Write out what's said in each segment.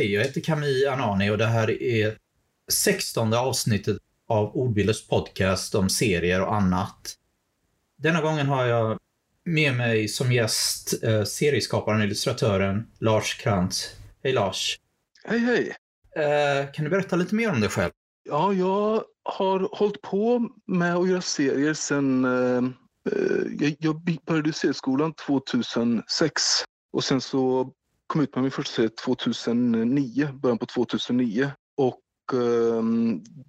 Hej, jag heter Camille Anani och det här är 16 avsnittet av Ordbilders podcast om serier och annat. Denna gången har jag med mig som gäst eh, serieskaparen och illustratören Lars Krantz. Hej Lars! Hej hej! Eh, kan du berätta lite mer om dig själv? Ja, jag har hållit på med att göra serier sedan eh, jag, jag började serieskolan 2006 och sen så kom ut med min första serie 2009, början på 2009. Och eh,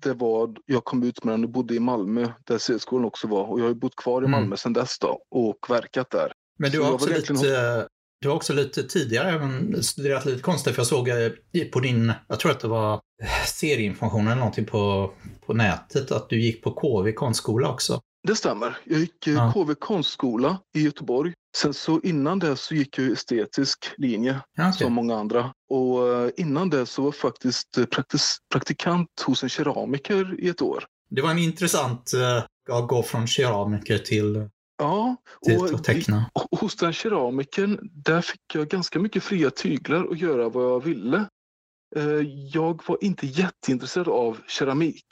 det var, jag kom ut med den och bodde i Malmö där serieskolan också var och jag har bott kvar i Malmö mm. sedan dess då och verkat där. Men du har, också lite, egentligen... du har också lite tidigare även studerat lite konst, för jag såg eh, på din, jag tror att det var serieinformation eller någonting på, på nätet, att du gick på KV konstskola också. Det stämmer. Jag gick eh, ja. KV konstskola i Göteborg. Sen så innan det så gick jag estetisk linje okay. som många andra. Och eh, innan det så var jag faktiskt eh, praktis, praktikant hos en keramiker i ett år. Det var en intressant uh, att gå från keramiker till Ja, och att teckna. hos den keramikern där fick jag ganska mycket fria tyglar och göra vad jag ville. Jag var inte jätteintresserad av keramik.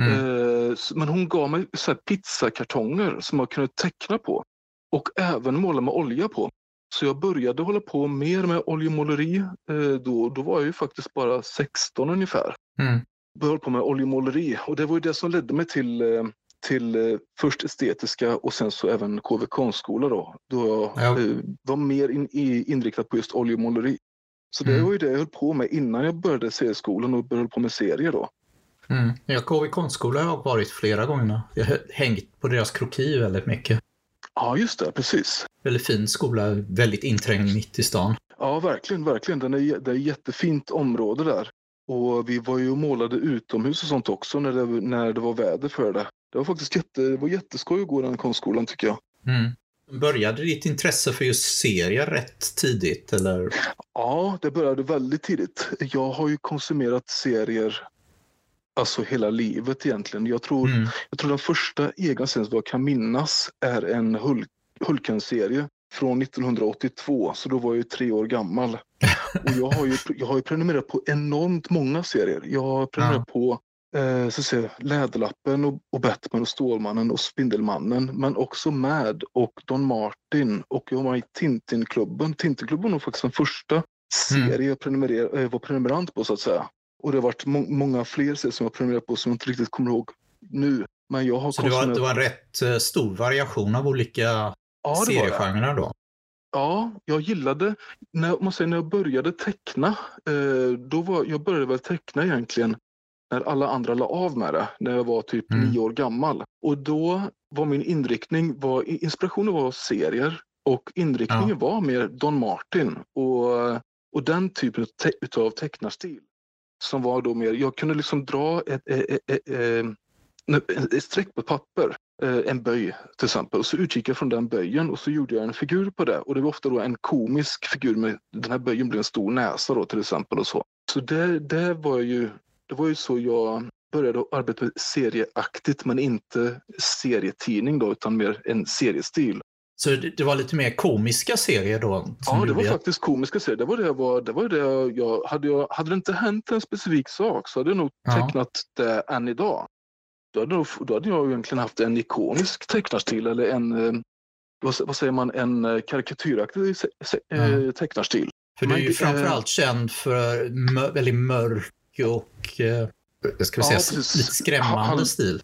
Mm. Men hon gav mig så pizzakartonger som jag kunde teckna på och även måla med olja på. Så jag började hålla på mer med oljemåleri. Eh, då, då var jag ju faktiskt bara 16 ungefär. Mm. Började på med oljemåleri och det var ju det som ledde mig till, eh, till först estetiska och sen så även KV konstskola då. Då jag ja. var mer in, inriktad på just oljemåleri. Så det mm. var ju det jag höll på med innan jag började serieskolan och började på med serier då. Mm. Jag i konstskola har varit flera gånger. Jag har hängt på deras kroki väldigt mycket. Ja, just det. Precis. Väldigt fin skola, väldigt inträngd mitt i stan. Ja, verkligen, verkligen. Den är, det är ett jättefint område där. Och vi var ju och målade utomhus och sånt också när det, när det var väder för det. Det var faktiskt jätte, det var jätteskoj att gå den konstskolan tycker jag. Mm. Började ditt intresse för just serier rätt tidigt? Eller? Ja, det började väldigt tidigt. Jag har ju konsumerat serier alltså hela livet egentligen. Jag tror, mm. jag tror den första egna serien som jag kan minnas är en Hulk, Hulken-serie från 1982, så då var jag ju tre år gammal. Och jag har ju, jag har ju prenumererat på enormt många serier. Jag har prenumererat ja. på eh, så säga, Läderlappen och, och Batman och Stålmannen och Spindelmannen, men också Mad och Don Martin och jag var i Tintinklubben. Tintinklubben var faktiskt den första mm. serie mm. jag prenumerer, eh, var prenumerant på så att säga. Och det har varit må många fler serier som jag prenumererat på som jag inte riktigt kommer ihåg nu. Men jag har Så det var, det var en rätt eh, stor variation av olika ja, seriegenrer då? Ja, jag gillade, när, man säger, när jag började teckna, eh, då var, jag började väl teckna egentligen när alla andra la av med det, när jag var typ mm. nio år gammal. Och då var min inriktning, var, inspirationen var serier och inriktningen ja. var mer Don Martin och, och den typen av te tecknarstil som var då mer, jag kunde liksom dra ett, eh, eh, eh, ett, ett, ett, streck på papper, en böj till exempel, och så utgick jag från den böjen och så gjorde jag en figur på det. Och det var ofta då en komisk figur med, den här böjen blev en stor näsa då till exempel och så. Så det, det var ju, det var ju så jag började arbeta serieaktigt men inte serietidning då utan mer en seriestil. Så det, var lite mer komiska serier då? Ja, det var faktiskt komiska serier. Det var det jag var, det var det jag, hade, jag, hade det inte hänt en specifik sak så hade jag nog ja. tecknat det än idag. Då hade, nog, då hade jag egentligen haft en ikonisk tecknarstil eller en, eh, vad, vad säger man, en eh, karikatyraktig ja. Eh, tecknarstil. För du är ju framförallt känd för mör, väldigt mörk och, jag ska säga, ja, lite skrämmande Halv, stil.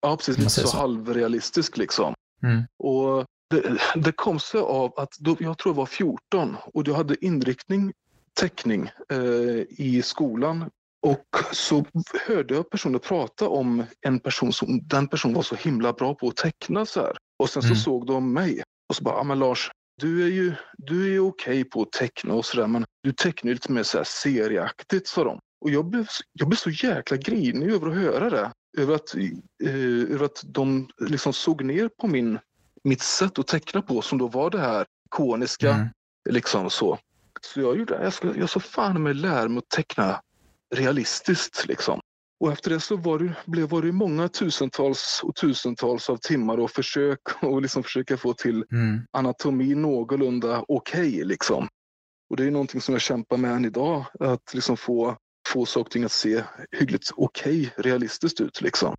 Ja, precis. Lite så, så halvrealistisk liksom. Mm. Och det, det kom sig av att då, jag tror jag var 14 och jag hade inriktning teckning eh, i skolan och så hörde jag personer prata om en person som den personen var så himla bra på att teckna så här. Och sen så mm. såg de mig och så bara, ja men Lars, du är ju du är okej på att teckna och sådär men du tecknar lite mer så här serieaktigt sa de. Och jag blev, jag blev så jäkla grinig över att höra det. Över att, eh, över att de liksom såg ner på min mitt sätt att teckna på som då var det här ikoniska. Mm. Liksom så. Så jag gjorde, jag, ska, jag så fan med lära mig att teckna realistiskt liksom. Och efter det så var det, blev, var det många tusentals och tusentals av timmar och försök och liksom försöka få till mm. anatomi någorlunda okej okay, liksom. Och det är någonting som jag kämpar med än idag, att liksom få, få saker och ting att se hyggligt okej, okay, realistiskt ut. Liksom.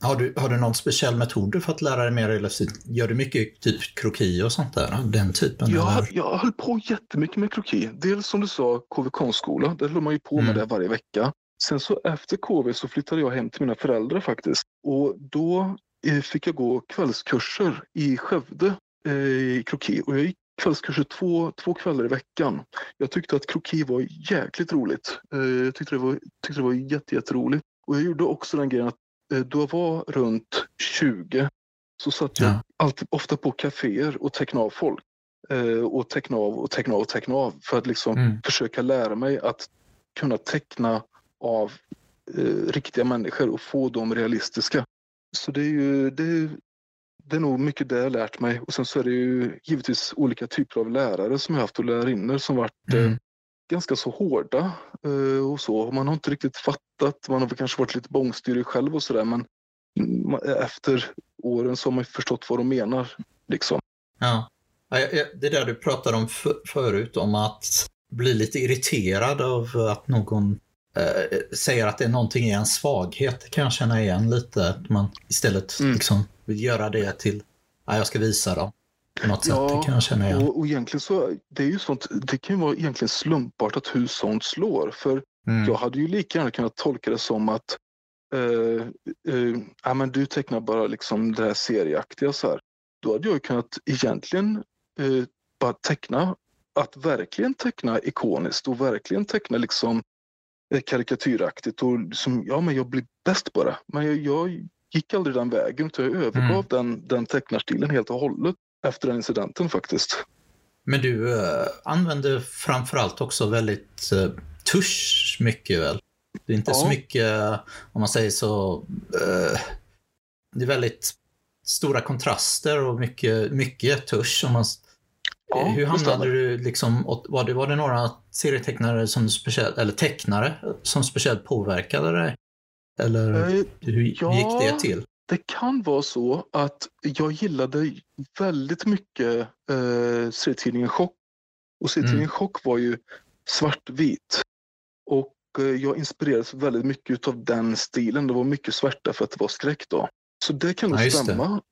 Har du, har du någon speciell metod för att lära dig mer realistiskt? Gör du mycket typ kroki och sånt där? Den typen? Jag, jag höll på jättemycket med kroki. Dels som du sa, KV konstskola. Där höll man ju på med mm. det varje vecka. Sen så efter KV så flyttade jag hem till mina föräldrar faktiskt. Och då eh, fick jag gå kvällskurser i Skövde eh, i kroki. Och jag gick kvällskurser två, två kvällar i veckan. Jag tyckte att kroki var jäkligt roligt. Eh, jag tyckte det var, tyckte det var jätte, jätteroligt. Och jag gjorde också den grejen att då jag var runt 20 så satt jag ja. alltid, ofta på kaféer och tecknade av folk. Eh, och tecknade av och tecknade av och tecknade av för att liksom mm. försöka lära mig att kunna teckna av eh, riktiga människor och få dem realistiska. Så det är ju det, det är nog mycket det jag lärt mig. Och sen så är det ju givetvis olika typer av lärare som jag haft och lärarinner som varit eh, mm ganska så hårda eh, och så. Man har inte riktigt fattat. Man har kanske varit lite bångstyrig själv och sådär men efter åren så har man förstått vad de menar. Liksom. Ja. Det där du pratade om förut, om att bli lite irriterad av att någon eh, säger att det är någonting i en svaghet. Det kan jag känna igen lite. Att man istället mm. liksom vill göra det till, ja, jag ska visa dem. På något ja, sätt, det kan jag känna igen. Och, och egentligen så, det är ju sånt, det kan ju vara egentligen slumpartat hur sånt slår. För mm. jag hade ju lika gärna kunnat tolka det som att uh, uh, ja, men du tecknar bara liksom det här serieaktiga så här. Då hade jag kunnat egentligen uh, bara teckna, att verkligen teckna ikoniskt och verkligen teckna liksom karikatyraktigt och som, ja men jag blir bäst på det. Men jag, jag gick aldrig den vägen utan jag övergav mm. den, den tecknarstilen helt och hållet efter den incidenten faktiskt. Men du uh, använder framförallt också väldigt uh, tusch mycket väl? Det är inte ja. så mycket, om man säger så, uh, det är väldigt stora kontraster och mycket, mycket tusch. Om man, ja, hur hamnade du liksom, var det, var det några serietecknare som speciellt, eller tecknare som speciellt påverkade dig? Eller hur ja, gick det till? Det kan vara så att jag gillade väldigt mycket eh, serietidningen Chock. Och serietidningen mm. Chock var ju svartvit. Och eh, jag inspirerades väldigt mycket av den stilen. Det var mycket svärta för att det var skräck då. Så det kan nog ja, stämma.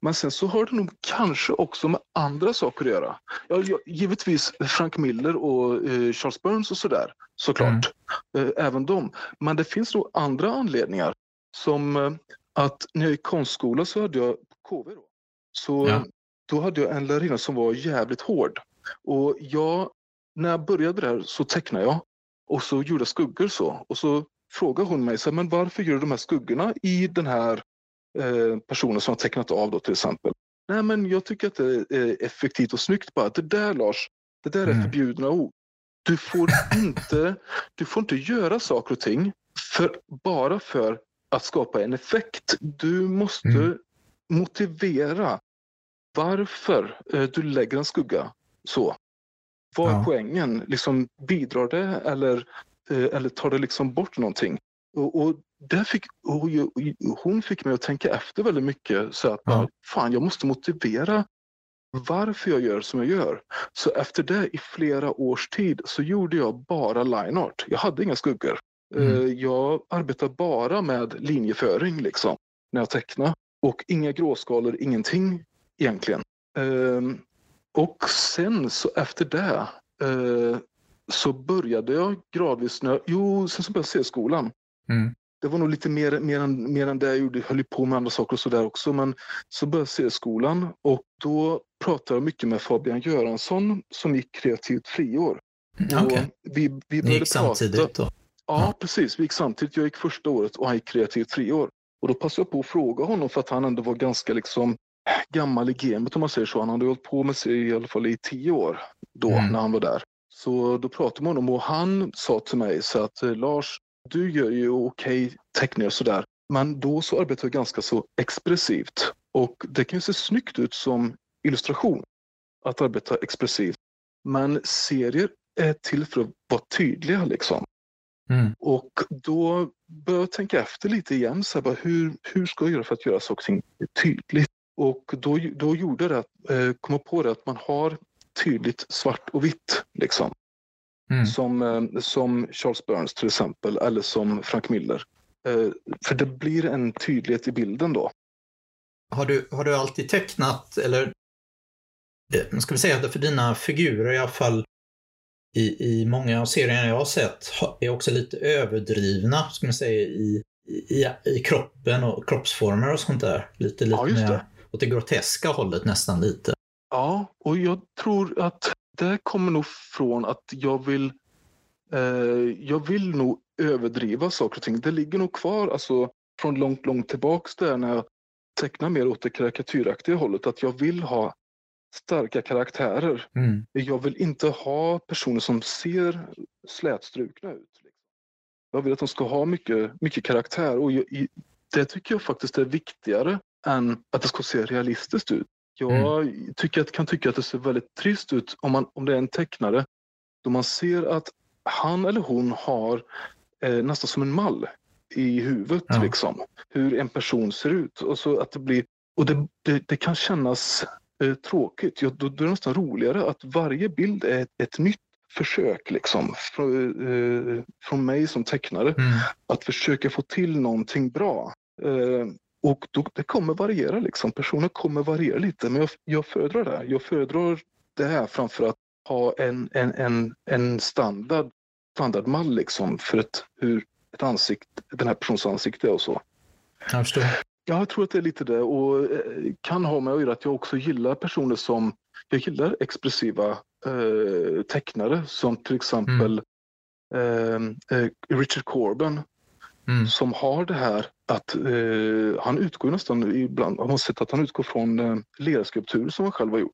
Men sen så har det nog kanske också med andra saker att göra. Ja, givetvis Frank Miller och eh, Charles Burns och sådär, såklart. Mm. Eh, även de. Men det finns nog andra anledningar. Som eh, att när jag gick konstskola så hade jag KV då. Så ja. då hade jag en lärarinna som var jävligt hård. Och jag, när jag började där så tecknade jag och så gjorde jag skuggor så. Och så frågade hon mig, så men varför gör du de här skuggorna i den här eh, personen som har tecknat av då till exempel? Nej men jag tycker att det är effektivt och snyggt bara. Det där Lars, det där är mm. förbjudna ord. Du får inte, du får inte göra saker och ting för, bara för att skapa en effekt. Du måste mm. motivera varför eh, du lägger en skugga så. Vad är ja. poängen? Liksom, bidrar det eller, eh, eller tar det liksom bort någonting? Och, och där fick, och hon fick mig att tänka efter väldigt mycket. Så att ja. fan, jag måste motivera varför jag gör som jag gör. Så efter det i flera års tid så gjorde jag bara line art. Jag hade inga skuggor. Mm. Eh, jag arbetar bara med linjeföring liksom, när jag tecknar. Och inga gråskalor, ingenting egentligen. Ehm, och sen så efter det eh, så började jag gradvis, när, jo, sen så började jag se skolan. Mm. Det var nog lite mer, mer, än, mer än det jag gjorde, jag höll på med andra saker och sådär också. Men så började jag se skolan och då pratade jag mycket med Fabian Göransson som gick kreativt friår. Mm, okay. vi, vi Ni gick samtidigt då? Ja, precis. Vi gick samtidigt. Jag gick första året och han gick kreativt friår. Och då passade jag på att fråga honom för att han ändå var ganska liksom gammal i gamet om man säger så. Han hade hållit på med sig i alla fall i tio år då mm. när han var där. Så då pratade man med honom och han sa till mig så att eh, Lars, du gör ju okej okay teckningar sådär. Men då så arbetar jag ganska så expressivt. Och det kan ju se snyggt ut som illustration att arbeta expressivt. Men serier är till för att vara tydliga liksom. Mm. Och då började jag tänka efter lite igen. Så här, bara, hur, hur ska jag göra för att göra saker och ting tydligt? Och då, då gjorde det, eh, kom jag på det att man har tydligt svart och vitt. Liksom. Mm. Som, eh, som Charles Burns till exempel, eller som Frank Miller. Eh, för det blir en tydlighet i bilden då. Har du, har du alltid tecknat, eller eh, ska vi säga att för dina figurer i alla fall i, i många av serierna jag har sett är också lite överdrivna, ska man säga, i, i, i kroppen och kroppsformer och sånt där. Lite, lite ja, det. åt det groteska hållet nästan lite. Ja, och jag tror att det kommer nog från att jag vill eh, jag vill nog överdriva saker och ting. Det ligger nog kvar alltså, från långt, långt tillbaks där när jag tecknar mer åt det karikatyraktiga hållet. Att jag vill ha starka karaktärer. Mm. Jag vill inte ha personer som ser slätstrukna ut. Liksom. Jag vill att de ska ha mycket, mycket karaktär och jag, det tycker jag faktiskt är viktigare än att det ska se realistiskt ut. Jag mm. tycker att, kan tycka att det ser väldigt trist ut om, man, om det är en tecknare då man ser att han eller hon har eh, nästan som en mall i huvudet. Ja. Liksom, hur en person ser ut. Och, så att det, blir, och det, det, det kan kännas eh, tråkigt. Ja, då, då, är det nästan roligare att varje bild är ett, ett nytt försök liksom, från, eh, från mig som tecknare. Mm. Att försöka få till någonting bra. Eh, och då, det kommer variera, liksom. personer kommer variera lite. Men jag, jag föredrar det. Jag föredrar det här framför att ha en, en, en, en standard, standardmall liksom för ett, hur ett ansikte, den här personens ansikte och så. Jag förstår. Ja, jag tror att det är lite det och eh, kan ha med att göra att jag också gillar personer som, jag gillar expressiva eh, tecknare som till exempel mm. eh, Richard Corbin mm. som har det här att eh, han utgår nästan ibland, man har sett att han utgår från eh, lerskulpturer som han själv har gjort.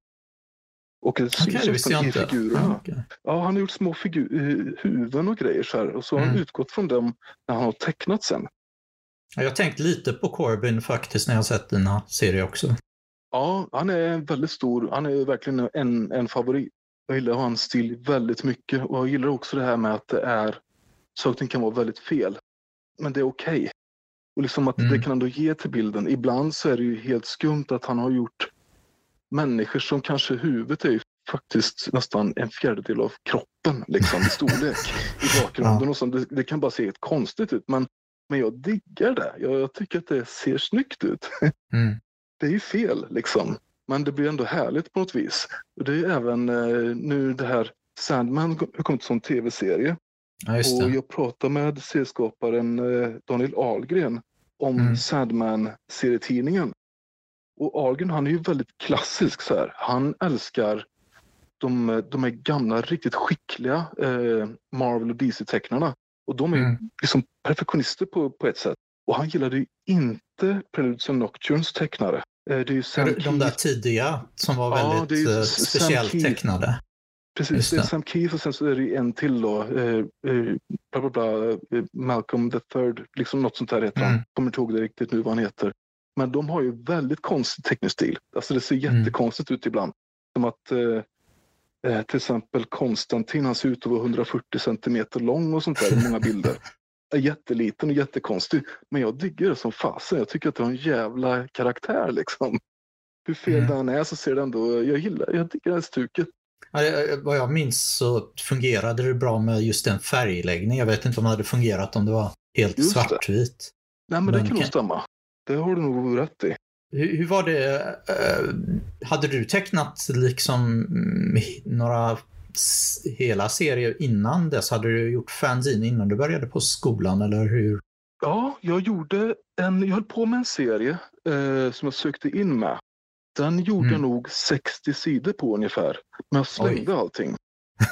Och det okay, syns i figurerna. Ah, okay. Ja, han har gjort små figur, eh, huvuden och grejer så här. Och så har mm. han utgått från dem när han har tecknat sen. Jag har tänkt lite på Corbin faktiskt när jag sett dina serier också. Ja, han är väldigt stor. Han är verkligen en, en favorit. Jag gillar hans stil väldigt mycket och jag gillar också det här med att det är saker kan vara väldigt fel. Men det är okej. Okay. Och liksom att mm. det kan ändå ge till bilden. Ibland så är det ju helt skumt att han har gjort människor som kanske huvudet är faktiskt nästan en fjärdedel av kroppen liksom, i storlek i bakgrunden. Ja. Och så, det, det, kan bara se helt konstigt ut men, men jag diggar det. Jag, jag tycker att det ser snyggt ut. Mm. Det är ju fel liksom. Men det blir ändå härligt på något vis. Och det är även eh, nu det här Sandman har kommit som tv-serie. Ja, och jag pratade med serieskaparen eh, Daniel Ahlgren om mm. Sandman-serietidningen. Och Argen han är ju väldigt klassisk så här. Han älskar de, de här gamla riktigt skickliga eh, Marvel och DC-tecknarna. Och de är mm. liksom perfektionister på, på ett sätt. Och han gillade ju inte Preludes and Nocturnes tecknare. Eh, det är ju Sam de Keith. där tidiga som var väldigt ja, eh, speciellt tecknade. Precis, det. det är Sam Keith och sen så är det en till då. Eh, eh, bla, bla, bla, eh, Malcolm the third, liksom något sånt där heter mm. han. Kommer inte ihåg det riktigt nu vad han heter. Men de har ju väldigt konstig teknisk stil. Alltså det ser mm. jättekonstigt ut ibland. Som att till exempel Konstantin, han ser ut att vara 140 centimeter lång och sånt där i många bilder. Är jätteliten och jättekonstig. Men jag digger det som fasen. Jag tycker att det har en jävla karaktär liksom. Hur fel mm. den är så ser det ändå, jag gillar, jag diggar det här stuket. vad jag minns så fungerade det bra med just den färgläggningen. Jag vet inte om det hade fungerat om det var helt just svartvit. Nej men, men det kan nog stämma. Det har du nog rätt i. Hur, hur var det? Uh, hade du tecknat liksom mm, några hela serier innan dess? Hade du gjort fanzine innan du började på skolan eller hur? Ja, jag gjorde en, jag höll på med en serie eh, som jag sökte in med. Den gjorde mm. nog 60 sidor på ungefär. Men jag slängde Oj. allting.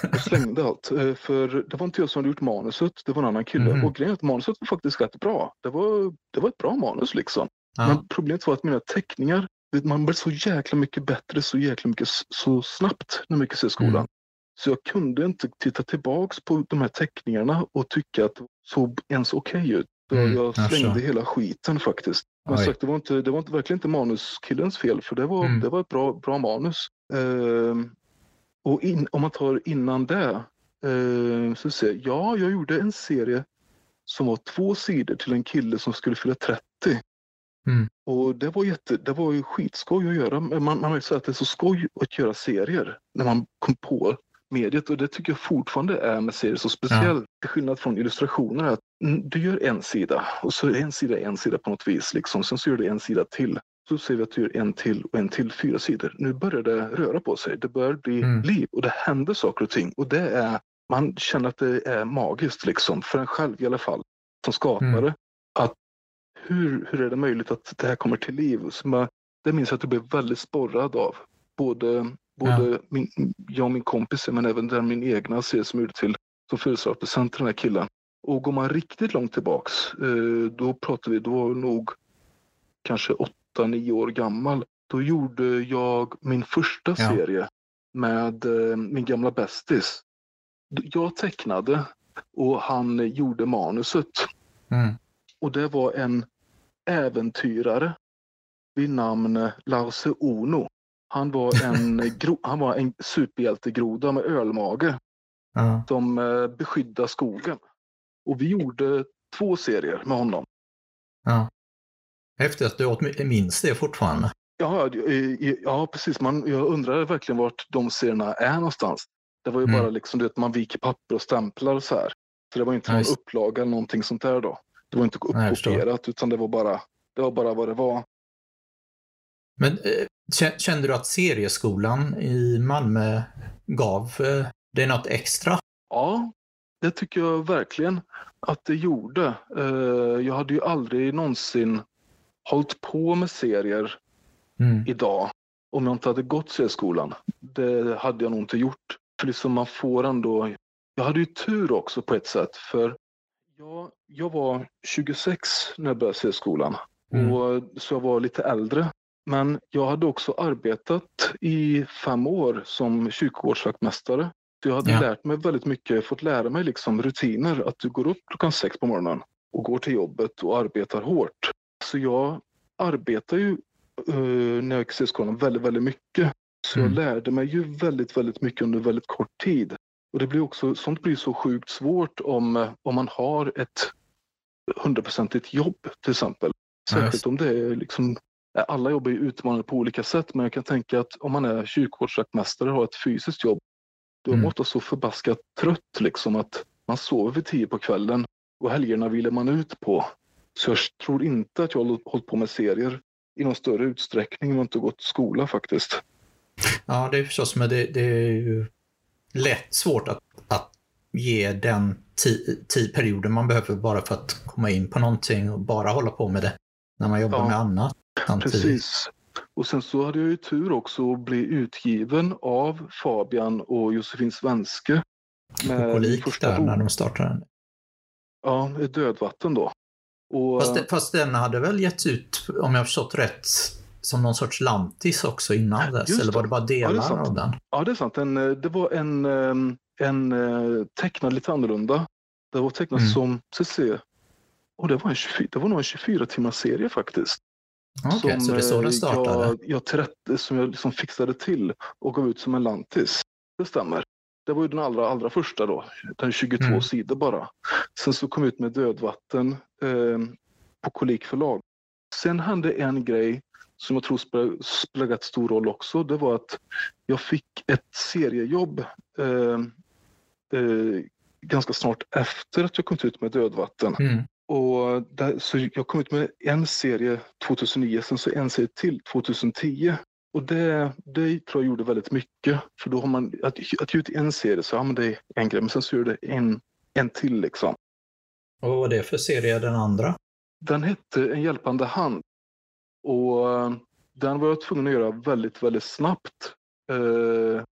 Jag slängde allt. Eh, för det var inte jag som hade gjort manuset, det var en annan kille. Mm. Och grejen att manuset var faktiskt rätt bra. Det var, det var ett bra manus liksom. Ja. Men problemet var att mina teckningar, man blev så jäkla mycket bättre så jäkla mycket så snabbt när man gick i skolan. Mm. Så jag kunde inte titta tillbaks på de här teckningarna och tycka att det såg ens okej okay ut. Mm, jag slängde alltså. hela skiten faktiskt. Men sagt, det var, inte, det var inte, verkligen inte manuskillens fel för det var, mm. det var ett bra, bra manus. Uh, och in, om man tar innan det, uh, så ser ja, jag gjorde en serie som var två sidor till en kille som skulle fylla 30. Mm. Och det var, jätte, det var ju skitskoj att göra. Man, man säga att det är så skoj att göra serier när man kom på mediet och det tycker jag fortfarande är med serier så speciellt. Ja. Till skillnad från illustrationer att du gör en sida och så är en sida en sida på något vis. Liksom. Sen så gör du en sida till. Så ser vi att du gör en till och en till, fyra sidor. Nu börjar det röra på sig. Det börjar bli mm. liv och det händer saker och ting. Och det är, man känner att det är magiskt liksom, för en själv i alla fall, som skapare. Mm. Att hur, hur är det möjligt att det här kommer till liv? Så man, det minns jag att jag blev väldigt sporrad av. Både, både ja. min, jag och min kompis, men även den min egna serie som gjorde till som födelsedagspresent till den här killen. Och går man riktigt långt tillbaks, eh, då pratar vi, då var jag nog kanske åtta, nio år gammal. Då gjorde jag min första ja. serie med eh, min gamla bästis. Jag tecknade och han gjorde manuset. Mm. Och det var en äventyrare vid namn Lause Ono. Han var en, han var en superhjältegroda med ölmage uh. som eh, beskyddade skogen. Och vi gjorde två serier med honom. Ja. Häftigt att du minns det fortfarande. Ja, ja precis. Man, jag undrar verkligen vart de serierna är någonstans. Det var ju mm. bara liksom att man viker papper och stämplar och så här. Så det var inte någon nice. upplaga eller någonting sånt där då. Det var inte uppkopierat utan det var, bara, det var bara vad det var. Men eh, kände du att serieskolan i Malmö gav eh, det något extra? Ja, det tycker jag verkligen att det gjorde. Eh, jag hade ju aldrig någonsin hållit på med serier mm. idag om jag inte hade gått serieskolan. Det hade jag nog inte gjort. För liksom man får ändå... Jag hade ju tur också på ett sätt för jag, jag var 26 när jag började serieskolan. Mm. Och, så jag var lite äldre. Men jag hade också arbetat i fem år som kyrkogårdsvaktmästare jag hade ja. lärt mig väldigt mycket, fått lära mig liksom rutiner. Att du går upp klockan sex på morgonen och går till jobbet och arbetar hårt. Så jag arbetar ju uh, när jag gick i skolan väldigt, väldigt mycket. Så mm. jag lärde mig ju väldigt, väldigt mycket under väldigt kort tid. Och det blir också, sånt blir så sjukt svårt om, om man har ett hundraprocentigt jobb till exempel. Särskilt om det är liksom alla jobb är utmanande på olika sätt men jag kan tänka att om man är kyrkogårdsvaktmästare och har ett fysiskt jobb då är man ofta så förbaskat trött liksom att man sover vid tio på kvällen och helgerna vilar man ut på. Så jag tror inte att jag har hållit på med serier i någon större utsträckning och inte gått skola faktiskt. Ja, det är förstås, men det, det är ju lätt svårt att, att ge den tidperioden man behöver bara för att komma in på någonting och bara hålla på med det när man jobbar ja, med annat. Samtidigt. Precis. Och sen så hade jag ju tur också att bli utgiven av Fabian och Josefin Svenske. Med första där när de startade den. Ja, Dödvatten då. Och, fast, det, fast den hade väl getts ut, om jag har förstått rätt, som någon sorts lantis också innan dess? Eller var det bara delar ja, av den? Ja, det är sant. En, eh, det var en, ehm, en eh, tecknad lite annorlunda. Det var tecknat mm. som, se, och det var, en 24, det var nog en 24 timmars serie faktiskt. Okay, som så det är så den startade? Jag, jag, trätt, som jag liksom fixade till och gav ut som en lantis. Det stämmer. Det var ju den allra, allra första då. Den 22 mm. sidor bara. Sen så kom jag ut med Dödvatten eh, på Kolik förlag. Sen hände en grej som jag tror spelade, rätt stor roll också. Det var att jag fick ett seriejobb eh, eh, ganska snart efter att jag kom ut med Dödvatten. Mm. Och där, så jag kom ut med en serie 2009, sen så en serie till 2010. Och det, det tror jag gjorde väldigt mycket. För då har man, att, att ge ut en serie så, men det är en grej, men sen så gör det en, en till liksom. Och vad var det för serie, den andra? Den hette En hjälpande hand. Och eh, den var jag tvungen att göra väldigt, väldigt snabbt. Eh,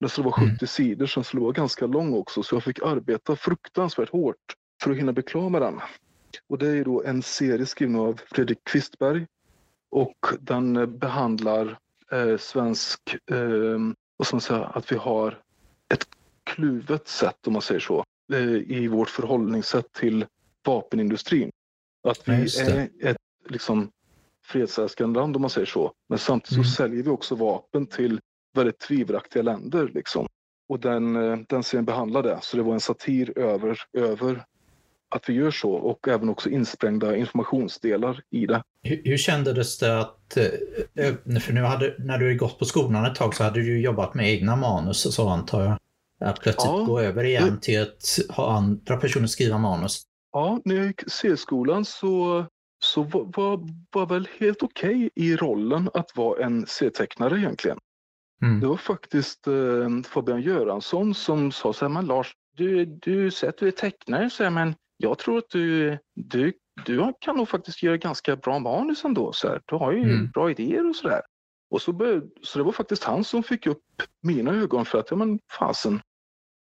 den skulle vara 70 mm. sidor, sen skulle vara ganska lång också, så jag fick arbeta fruktansvärt hårt för att hinna bli klar med den. Och det är då en serie skriven av Fredrik Kvistberg och den behandlar eh, svensk, eh, ska man säga, att vi har ett kluvet sätt om man säger så eh, i vårt förhållningssätt till vapenindustrin. Att vi är ett liksom, fredsälskande land om man säger så. Men samtidigt mm. så säljer vi också vapen till väldigt tvivelaktiga länder. Liksom. Och den, eh, den serien behandlar det. Så det var en satir över, över att vi gör så och även också insprängda informationsdelar i det. Hur, hur kändes det att, eh, för nu hade, när du gått på skolan ett tag så hade du jobbat med egna manus och så antar jag? Att plötsligt ja, gå över igen det... till att ha andra personer skriva manus. Ja, när jag gick C-skolan så, så var, var, var väl helt okej okay i rollen att vara en C-tecknare egentligen. Mm. Det var faktiskt eh, Fabian Göransson som sa så här, men Lars, du, du säger att du är tecknare, så här, men jag tror att du, du, du kan nog faktiskt göra ganska bra manus ändå. Så här. Du har ju mm. bra idéer och sådär. Och så, började, så det var faktiskt han som fick upp mina ögon för att, ja men fasen,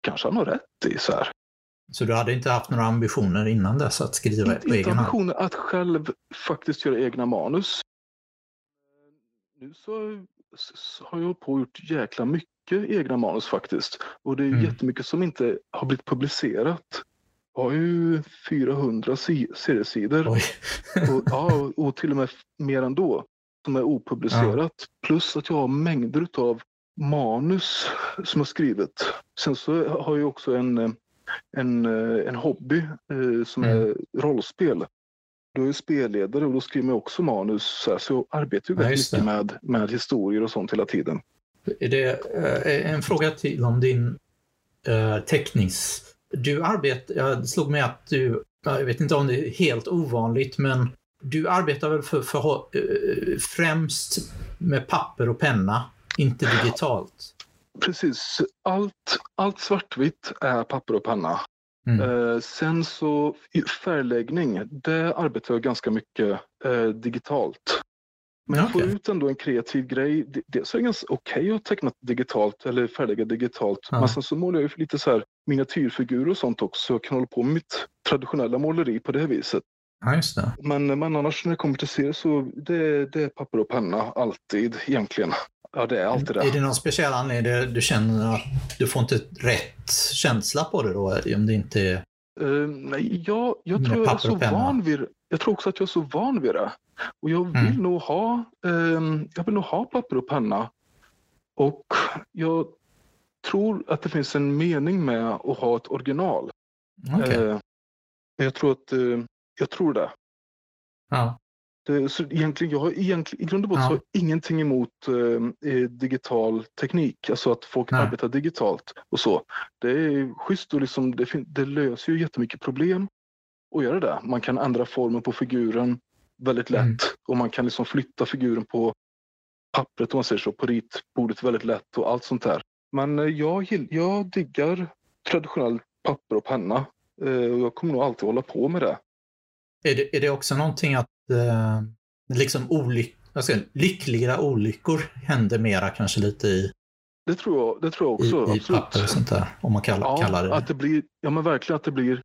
kanske han har rätt i så här. Så du hade inte haft några ambitioner innan dess att skriva inte, på egen hand? Inte ambitioner att själv faktiskt göra egna manus. Nu så, så har jag på och gjort jäkla mycket egna manus faktiskt. Och det är mm. jättemycket som inte har blivit publicerat. Har ju 400 seriesidor. och, ja, och till och med mer än då som är opublicerat. Ja. Plus att jag har mängder av manus som jag skrivit. Sen så har jag också en, en, en hobby eh, som mm. är rollspel. Då är jag spelledare och då skriver jag också manus. Så, här, så jag arbetar ju väldigt mycket med, med historier och sånt hela tiden. Är det eh, en fråga till om din uh, tecknings... Du arbetar, jag slog mig att du, jag vet inte om det är helt ovanligt, men du arbetar väl för, för, uh, främst med papper och penna, inte digitalt? Precis. Allt, allt svartvitt är papper och penna. Mm. Eh, sen så färgläggning, det arbetar jag ganska mycket eh, digitalt. Men jag får ut ändå en kreativ grej. Dels är det ganska okej okay att teckna digitalt eller färglägga digitalt. Ja. Men sen så målar jag lite så här miniatyrfigurer och sånt också. Så jag kan hålla på med mitt traditionella måleri på det viset. Ja, just det. Men, men annars när det kommer till serier så det, det är papper och penna alltid egentligen. Ja, det är alltid det. Är det någon speciell anledning du känner att du får inte rätt känsla på det då? Om det inte är... Uh, nej, jag, jag tror jag är så van vid Jag tror också att jag är så van vid det. Och jag vill, mm. nog, ha, um, jag vill nog ha papper och penna. Och jag tror att det finns en mening med att ha ett original. Okay. Uh, jag tror att uh, jag tror det. Ja. Det, så egentligen, jag har egentligen, i grund och botten ja. ingenting emot eh, eh, digital teknik, alltså att folk Nej. arbetar digitalt och så. Det är schysst och liksom, det, det löser ju jättemycket problem att göra det. Man kan ändra formen på figuren väldigt lätt mm. och man kan liksom flytta figuren på pappret om man säger så, på ritbordet väldigt lätt och allt sånt där. Men eh, jag, jag diggar traditionellt papper och penna eh, och jag kommer nog alltid hålla på med det. Är det, är det också någonting att eh, liksom olyck, alltså, lyckliga olyckor händer mera kanske lite i det tror jag, det tror jag också. I, i papper och sånt där, om man kallar, ja, kallar det att det. Blir, ja, men verkligen att det blir,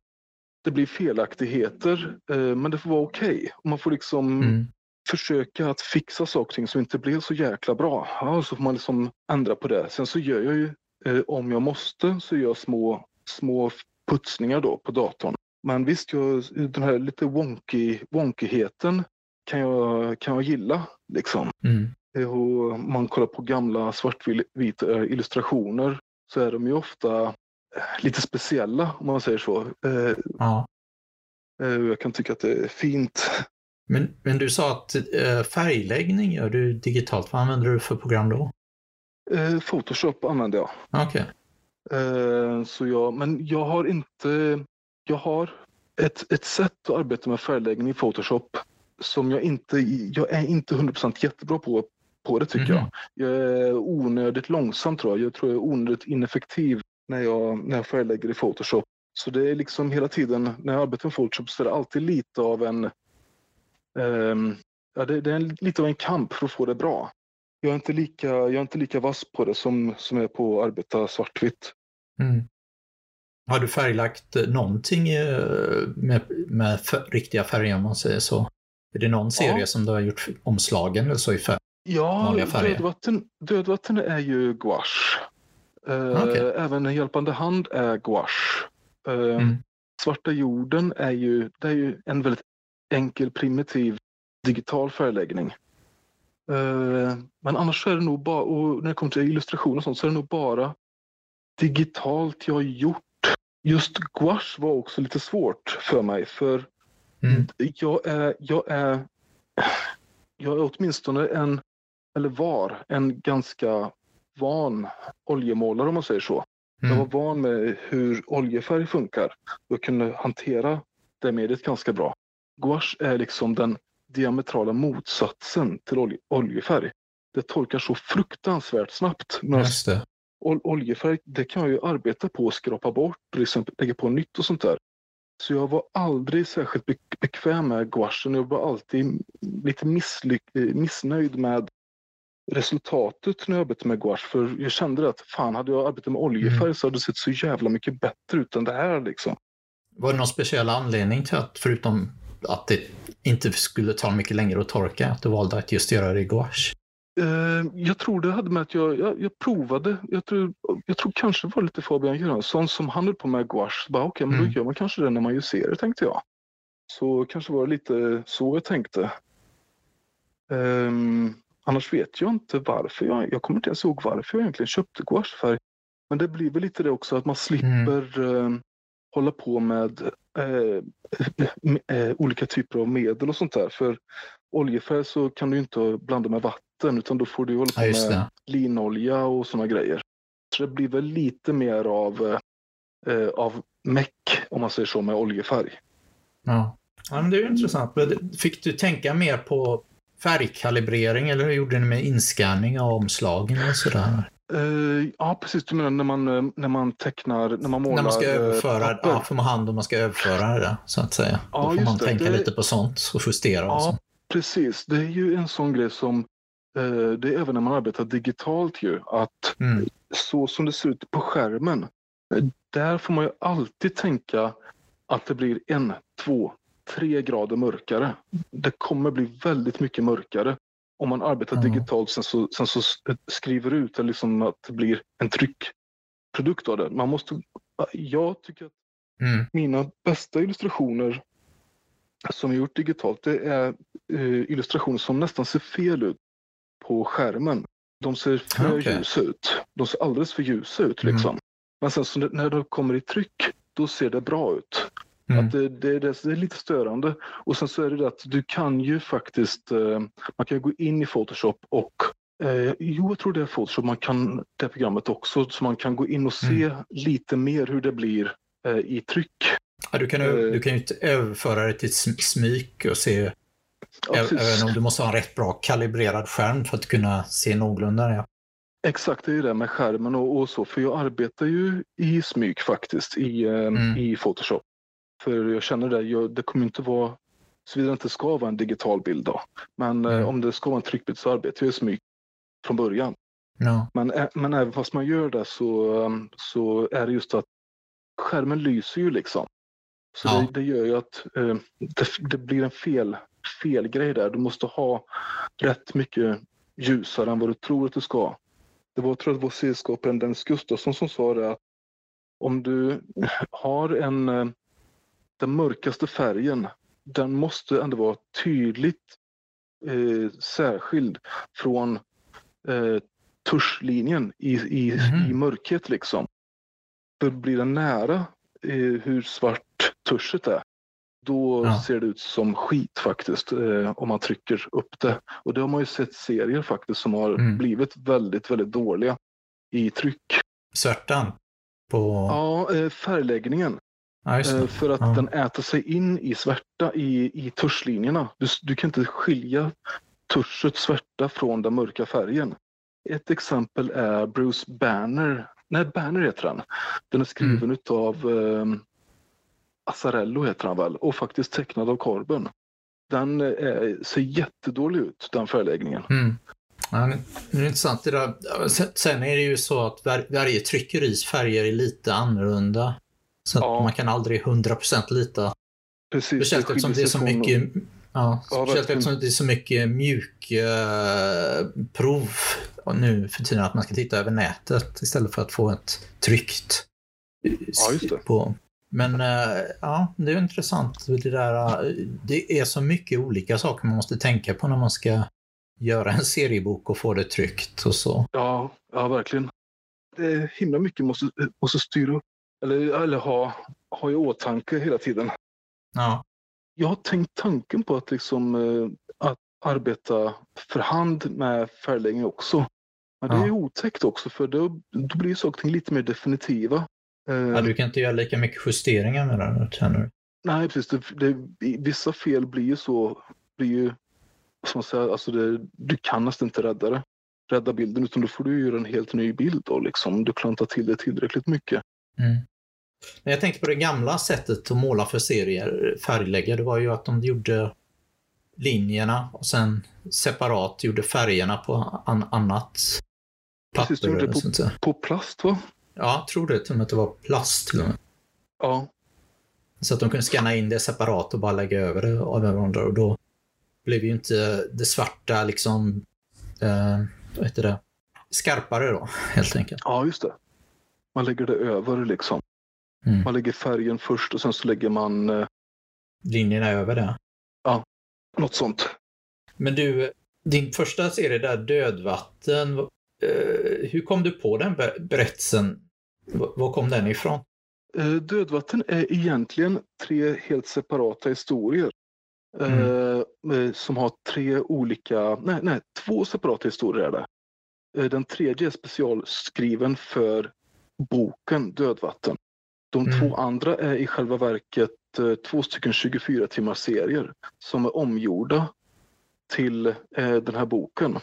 det blir felaktigheter, eh, men det får vara okej. Okay. man får liksom mm. försöka att fixa saker och ting som inte blev så jäkla bra. Ja, så får man liksom ändra på det. Sen så gör jag ju, eh, om jag måste, så gör jag små, små putsningar då på datorn. Men visst, jag, den här lite wonky, wonkyheten kan jag, kan jag gilla. Liksom. Mm. Och man kollar på gamla svartvita illustrationer så är de ju ofta eh, lite speciella om man säger så. Eh, ja. Eh, jag kan tycka att det är fint. Men, men du sa att färgläggning gör du digitalt. Vad använder du för program då? Photoshop använder jag. Okay. Så jag, men jag har inte jag har ett, ett sätt att arbeta med färgläggning i Photoshop som jag inte, jag är inte 100% jättebra på, på det tycker mm. jag. Jag är onödigt långsam tror jag. Jag tror jag är onödigt ineffektiv när jag, när jag färglägger i Photoshop. Så det är liksom hela tiden, när jag arbetar med Photoshop så är det alltid lite av en um, ja, det, det, är en, lite av en kamp för att få det bra. Jag är inte lika, jag är inte lika vass på det som, som jag är på att arbeta svartvitt. Mm. Har du färglagt någonting eh, med, med riktiga färger om man säger så? Är det någon serie ja. som du har gjort omslagen eller så i färg? Ja, färger? Dödvatten, dödvatten är ju gouache. Eh, okay. Även Hjälpande hand är gouache. Eh, mm. Svarta jorden är ju, det är ju en väldigt enkel primitiv digital färgläggning. Men annars är det nog bara, och när det kommer till illustrationer och sånt, så är det nog bara digitalt jag gjort just gouache var också lite svårt för mig för mm. jag, är, jag, är, jag är åtminstone en, eller var, en ganska van oljemålare om man säger så. Mm. Jag var van med hur oljefärg funkar och kunde hantera det mediet ganska bra. Gouache är liksom den diametrala motsatsen till olje, oljefärg. Det torkar så fruktansvärt snabbt. Just det. Oljefärg det kan jag ju arbeta på och skrapa bort, liksom lägga på nytt och sånt där. Så jag var aldrig särskilt bekväm med gouachen. Jag var alltid lite missnöjd med resultatet när jag arbetade med gouache. För jag kände att fan, hade jag arbetat med oljefärg mm. så hade det sett så jävla mycket bättre ut än det här. Liksom. Var det någon speciell anledning till att, förutom att det inte skulle ta mycket längre att torka, att du valde att just göra det i gouache? Uh, jag tror det hade med att jag, jag, jag, provade. Jag tror, jag tror kanske det var lite Fabian Göransson som han höll på med gouache. Okej, okay, men mm. då gör man kanske det när man serier, tänkte jag. Så kanske var det lite så jag tänkte. Um, Annars vet jag inte varför. Jag, jag kommer inte ens ihåg varför jag egentligen köpte gouachefärg. Men det blir väl lite det också att man slipper mm. eh, hålla på med eh, eh, olika typer av medel och sånt där. För oljefärg så kan du inte blanda med vatten utan då får du hålla på ja, med linolja och såna grejer. Så det blir väl lite mer av, eh, av meck om man säger så med oljefärg. Ja. ja men det är ju intressant. Fick du tänka mer på färgkalibrering eller hur gjorde ni med inskanning av omslagen och sådär? Uh, ja, precis. Du menar när man, eh, när man tecknar, när man målar När man ska eh, överföra, papper. ja, får man hand om man ska överföra det, så att säga. Ja, Då får man det. tänka det... lite på sånt och justera. Ja, och så. precis. Det är ju en sån grej som, uh, det är även när man arbetar digitalt ju, att mm. så som det ser ut på skärmen, där får man ju alltid tänka att det blir en, två, tre grader mörkare. Det kommer bli väldigt mycket mörkare om man arbetar mm. digitalt sen så, sen så skriver ut det liksom att det blir en tryckprodukt av det. Man måste, jag tycker att mm. mina bästa illustrationer som jag gjort digitalt det är uh, illustrationer som nästan ser fel ut på skärmen. De ser för okay. ljusa ut. De ser alldeles för ljusa ut mm. liksom. Mm. Men sen så när de kommer i tryck, då ser det bra ut. Mm. Att det, det, det, är lite störande. Och sen så är det det att du kan ju faktiskt, eh, man kan gå in i Photoshop och eh, jo, jag tror det är Photoshop, man kan det programmet också, så man kan gå in och se mm. lite mer hur det blir eh, i tryck. Ja, du, kan, eh, du kan ju inte överföra det till smyk och se ja, Även om du måste ha en rätt bra kalibrerad skärm för att kunna se någorlunda. Ja. Exakt, det är ju det med skärmen och, och, så. För jag arbetar ju i smyg faktiskt i, eh, mm. i Photoshop. För jag känner det, jag, det kommer inte vara, såvida det inte ska vara en digital bild då. Men eh, mm. om det ska vara en tryckbild så arbetar jag smyg från början. Ja. Men, men även fast man gör det så, um, så är det just att skärmen lyser ju liksom. Så ja. det, det, gör ju att eh, det, det, blir en fel, fel grej där. Du måste ha rätt mycket ljusare än vad du tror att du ska. Det var, tror jag, vår serieskaparen Dennis Gustafsson som sa det att om du har en, eh, den mörkaste färgen, den måste ändå vara tydligt eh, särskild från eh, tuschlinjen i, i, mm. i mörkhet. Liksom. För blir den nära eh, hur svart tuschet är, då ja. ser det ut som skit faktiskt eh, om man trycker upp det. Och det har man ju sett serier faktiskt som har mm. blivit väldigt, väldigt dåliga i tryck. Svärtan? På... Ja, eh, färgläggningen. Ja, eh, för att ja. den äter sig in i svärta i, i tuschlinjerna. Du, du kan inte skilja tuschets svärta från den mörka färgen. Ett exempel är Bruce Banner. Nej, Banner heter han. Den är skriven mm. av eh, Assarello heter han väl och faktiskt tecknad av Corben. Den eh, ser jättedålig ut, den färgläggningen. Mm. Ja, det är intressant. Det där. Sen är det ju så att varje tryckeris färger är lite annorlunda. Så ja. man kan aldrig 100% lita. Precis, speciellt eftersom det är så mycket Ja, speciellt eftersom det är så mycket mjuk uh, prov nu för tiden att man ska titta över nätet istället för att få ett tryckt ja, just det. på. Men uh, ja, det är intressant. Det, där, uh, det är så mycket olika saker man måste tänka på när man ska göra en seriebok och få det tryckt och så. Ja, ja verkligen. Det är himla mycket måste, måste styra upp eller, eller ha, ha i åtanke hela tiden. Ja. Jag har tänkt tanken på att, liksom, eh, att arbeta för hand med färgläggning också. Men det är otäckt också för då, då blir saker lite mer definitiva. Ja, du kan inte göra lika mycket justeringar med den, känner du? Nej, precis. Det, det, vissa fel blir ju så, blir ju, som man säger, alltså det, du kan nästan inte rädda det. Rädda bilden, utan då får du göra en helt ny bild då, liksom. Du klantar till det tillräckligt mycket. Mm. Jag tänkte på det gamla sättet att måla för serier, färglägga, det var ju att de gjorde linjerna och sen separat gjorde färgerna på an annat papper. Precis, du gjorde på, på plast va? Ja, tror det. Till och med att det var plast till och med. Ja. Så att de kunde scanna in det separat och bara lägga över det av varandra och då blev ju inte det svarta liksom, eh, vad heter det, skarpare då helt enkelt. Ja, just det. Man lägger det över liksom. Mm. Man lägger färgen först och sen så lägger man... Eh... Linjerna över det? Ja, något sånt. Men du, din första serie där, Dödvatten, eh, hur kom du på den berättelsen? Var kom den ifrån? Eh, Dödvatten är egentligen tre helt separata historier. Mm. Eh, som har tre olika, nej, nej, två separata historier är det. Eh, den tredje är specialskriven för boken Dödvatten. De mm. två andra är i själva verket två stycken 24 timmars serier som är omgjorda till den här boken.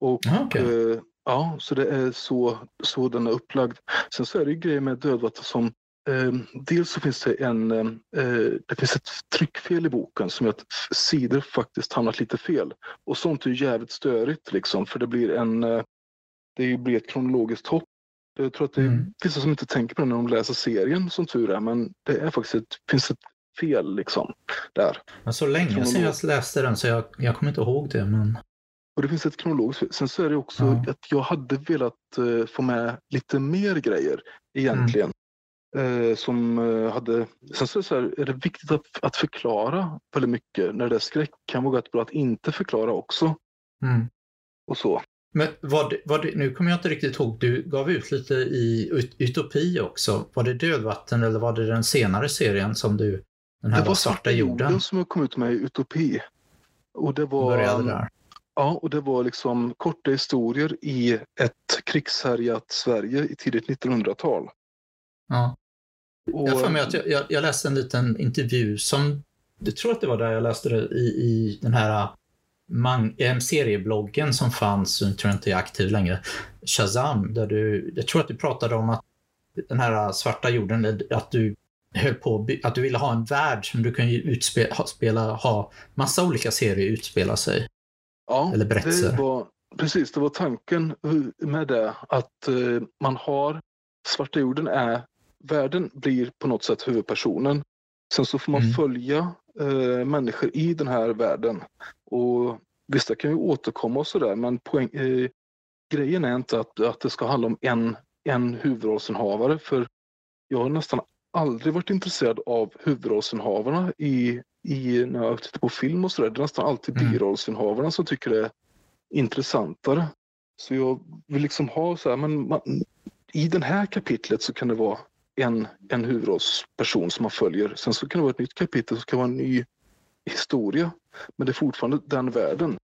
Och okay. Ja, så det är så, så den är upplagd. Sen så är det ju grejer med Dödvatten som eh, dels så finns det en, eh, det finns ett tryckfel i boken som gör att sidor faktiskt hamnat lite fel. Och sånt är ju jävligt störigt liksom för det blir en, eh, det blir ett kronologiskt hopp. Jag tror att det mm. vissa som inte tänker på det när de läser serien som tur är men det är faktiskt ett, finns ett fel liksom där. Men så länge sedan jag läste den så jag, jag kommer inte ihåg det men och det finns ett kronologiskt. Sen så är det också mm. att jag hade velat uh, få med lite mer grejer egentligen. Mm. Uh, som uh, hade... Sen så är det, så här, är det viktigt att, att förklara väldigt mycket. När det är skräck kan vara bra att inte förklara också. Mm. Och så. Men var det, var det, nu kommer jag inte riktigt ihåg, du gav ut lite i Utopi också. Var det Dödvatten eller var det den senare serien som du, den här det var Svarta jorden? jorden som kom ut med i Utopi. Och det var... Började där. Ja, och det var liksom korta historier i ett krigshärjat Sverige i tidigt 1900-tal. Ja. Och, jag, mig att jag, jag, jag, läste en liten intervju som, jag tror att det var där jag läste det, i, i den här man, seriebloggen som fanns, jag tror inte är aktiv längre, Shazam, där du, jag tror att du pratade om att den här svarta jorden, att du höll på att du ville ha en värld som du kan utspela, ha massa olika serier utspela sig. Ja, Eller berättelser. Det var, precis, det var tanken med det att eh, man har Svarta jorden är, världen blir på något sätt huvudpersonen. Sen så får man mm. följa eh, människor i den här världen. Och visst, det kan ju återkomma och sådär, men poäng, eh, grejen är inte att, att det ska handla om en, en huvudrollsinnehavare. För jag har nästan aldrig varit intresserad av huvudrollsinnehavarna i i, när jag tittar på film och sådär, det är nästan alltid mm. birollsinnehavarna som tycker det är intressantare. Så jag vill liksom ha så här, men man, i det här kapitlet så kan det vara en, en huvudrollsperson som man följer. Sen så kan det vara ett nytt kapitel som kan vara en ny historia. Men det är fortfarande den världen.